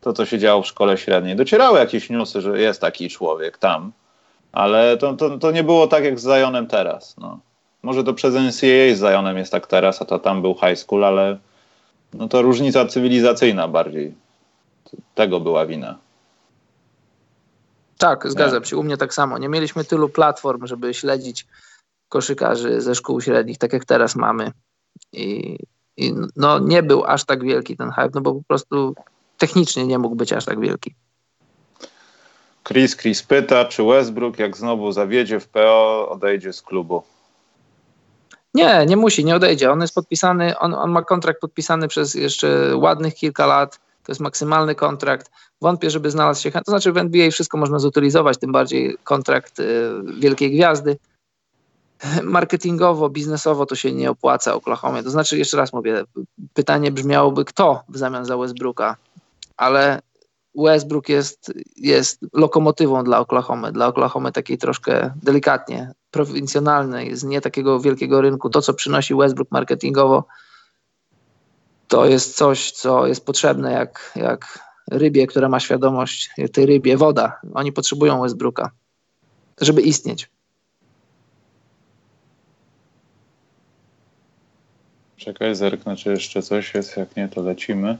to, co się działo w szkole średniej. Docierały jakieś newsy, że jest taki człowiek tam, ale to, to, to nie było tak jak z Zajonem teraz. No. Może to przez NCAA z Zajonem jest tak teraz, a to tam był high school, ale no to różnica cywilizacyjna bardziej. Tego była wina. Tak, zgadzam się. U mnie tak samo. Nie mieliśmy tylu platform, żeby śledzić koszykarzy ze szkół średnich, tak jak teraz mamy. I, I, no nie był aż tak wielki ten hype, no bo po prostu technicznie nie mógł być aż tak wielki. Chris Chris pyta, czy Westbrook jak znowu zawiedzie w PO odejdzie z klubu? Nie, nie musi, nie odejdzie. On jest podpisany, on, on ma kontrakt podpisany przez jeszcze ładnych kilka lat. To jest maksymalny kontrakt. Wątpię, żeby znalazł się. To znaczy w NBA wszystko można zutylizować, tym bardziej kontrakt y, wielkiej gwiazdy. Marketingowo, biznesowo to się nie opłaca Oklahoma. To znaczy, jeszcze raz mówię, pytanie brzmiałoby, kto w zamian za Westbrooka ale Westbrook jest, jest lokomotywą dla Oklahoma, dla Oklahoma takiej troszkę delikatnie prowincjonalnej, z nie takiego wielkiego rynku. To, co przynosi Westbrook marketingowo, to jest coś, co jest potrzebne jak, jak rybie, która ma świadomość, tej rybie, woda. Oni potrzebują Westbrooka, żeby istnieć. Czekaj, zerknę, czy jeszcze coś jest. Jak nie, to lecimy.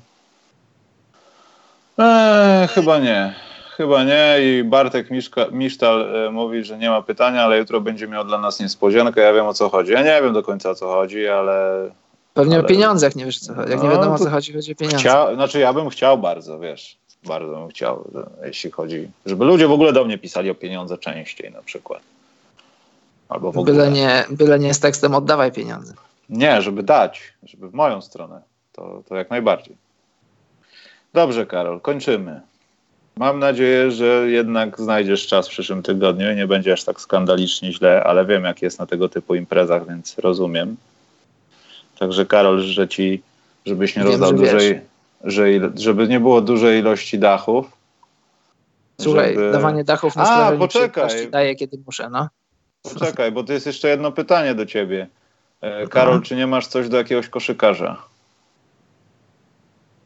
Eee, chyba nie. Chyba nie i Bartek Miszka, Misztal e, mówi, że nie ma pytania, ale jutro będzie miał dla nas niespodziankę. Ja wiem o co chodzi. Ja nie wiem do końca o co chodzi, ale... Pewnie ale... o pieniądze, jak nie wiesz co chodzi. Jak no, nie wiadomo o co chodzi, chodzi o pieniądze. Chcia... Znaczy ja bym chciał bardzo, wiesz, bardzo bym chciał, jeśli chodzi, żeby ludzie w ogóle do mnie pisali o pieniądze częściej na przykład. Albo w ogóle. Byle nie, byle nie z tekstem oddawaj pieniądze. Nie, żeby dać, żeby w moją stronę. To, to jak najbardziej. Dobrze, Karol, kończymy. Mam nadzieję, że jednak znajdziesz czas w przyszłym tygodniu i nie będzie aż tak skandalicznie źle, ale wiem, jak jest na tego typu imprezach, więc rozumiem. Także Karol, życzę ci, żebyś nie wiem, rozdał dużej, że, żeby nie było dużej ilości dachów. Słuchaj, żeby... dawanie dachów na A, poczekaj. daję, kiedy muszę, no. Poczekaj, bo to jest jeszcze jedno pytanie do ciebie. E, Karol, czy nie masz coś do jakiegoś koszykarza?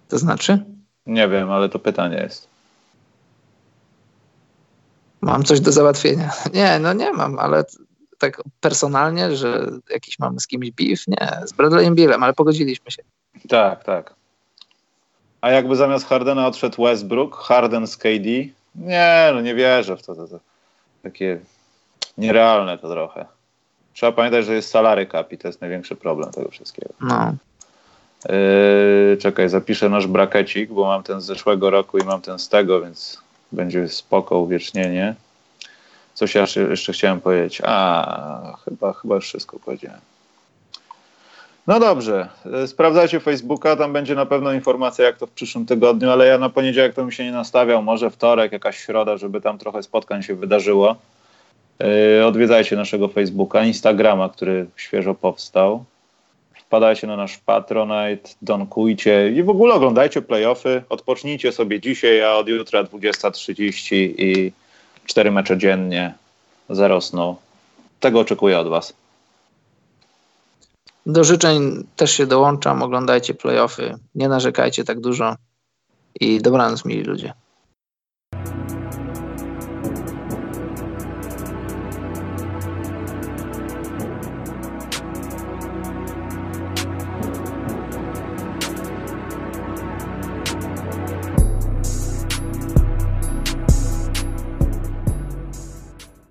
To znaczy? Nie wiem, ale to pytanie jest. Mam coś do załatwienia. Nie, no nie mam, ale tak personalnie, że jakiś mamy z kimś beef? Nie, z Bradleyem Billem, ale pogodziliśmy się. Tak, tak. A jakby zamiast Hardena odszedł Westbrook, Harden z KD? Nie, no nie wierzę w to. to, to takie nierealne to trochę. Trzeba pamiętać, że jest salary cap i to jest największy problem tego wszystkiego. No. Yy, czekaj, zapiszę nasz brakecik, bo mam ten z zeszłego roku i mam ten z tego, więc będzie spoko uwiecznienie. Coś ja jeszcze chciałem powiedzieć. A, chyba, chyba już wszystko powiedziałem. No dobrze, yy, sprawdzajcie Facebooka, tam będzie na pewno informacja, jak to w przyszłym tygodniu, ale ja na poniedziałek to mi się nie nastawiał, może wtorek, jakaś środa, żeby tam trochę spotkań się wydarzyło. Yy, odwiedzajcie naszego Facebooka, Instagrama, który świeżo powstał. Wpadajcie na nasz Patronite, donkujcie i w ogóle oglądajcie playoffy. Odpocznijcie sobie dzisiaj, a od jutra 20.30 i 4 mecze dziennie zarosną. Tego oczekuję od Was. Do życzeń też się dołączam. Oglądajcie playoffy. Nie narzekajcie tak dużo. I dobranoc, mili ludzie.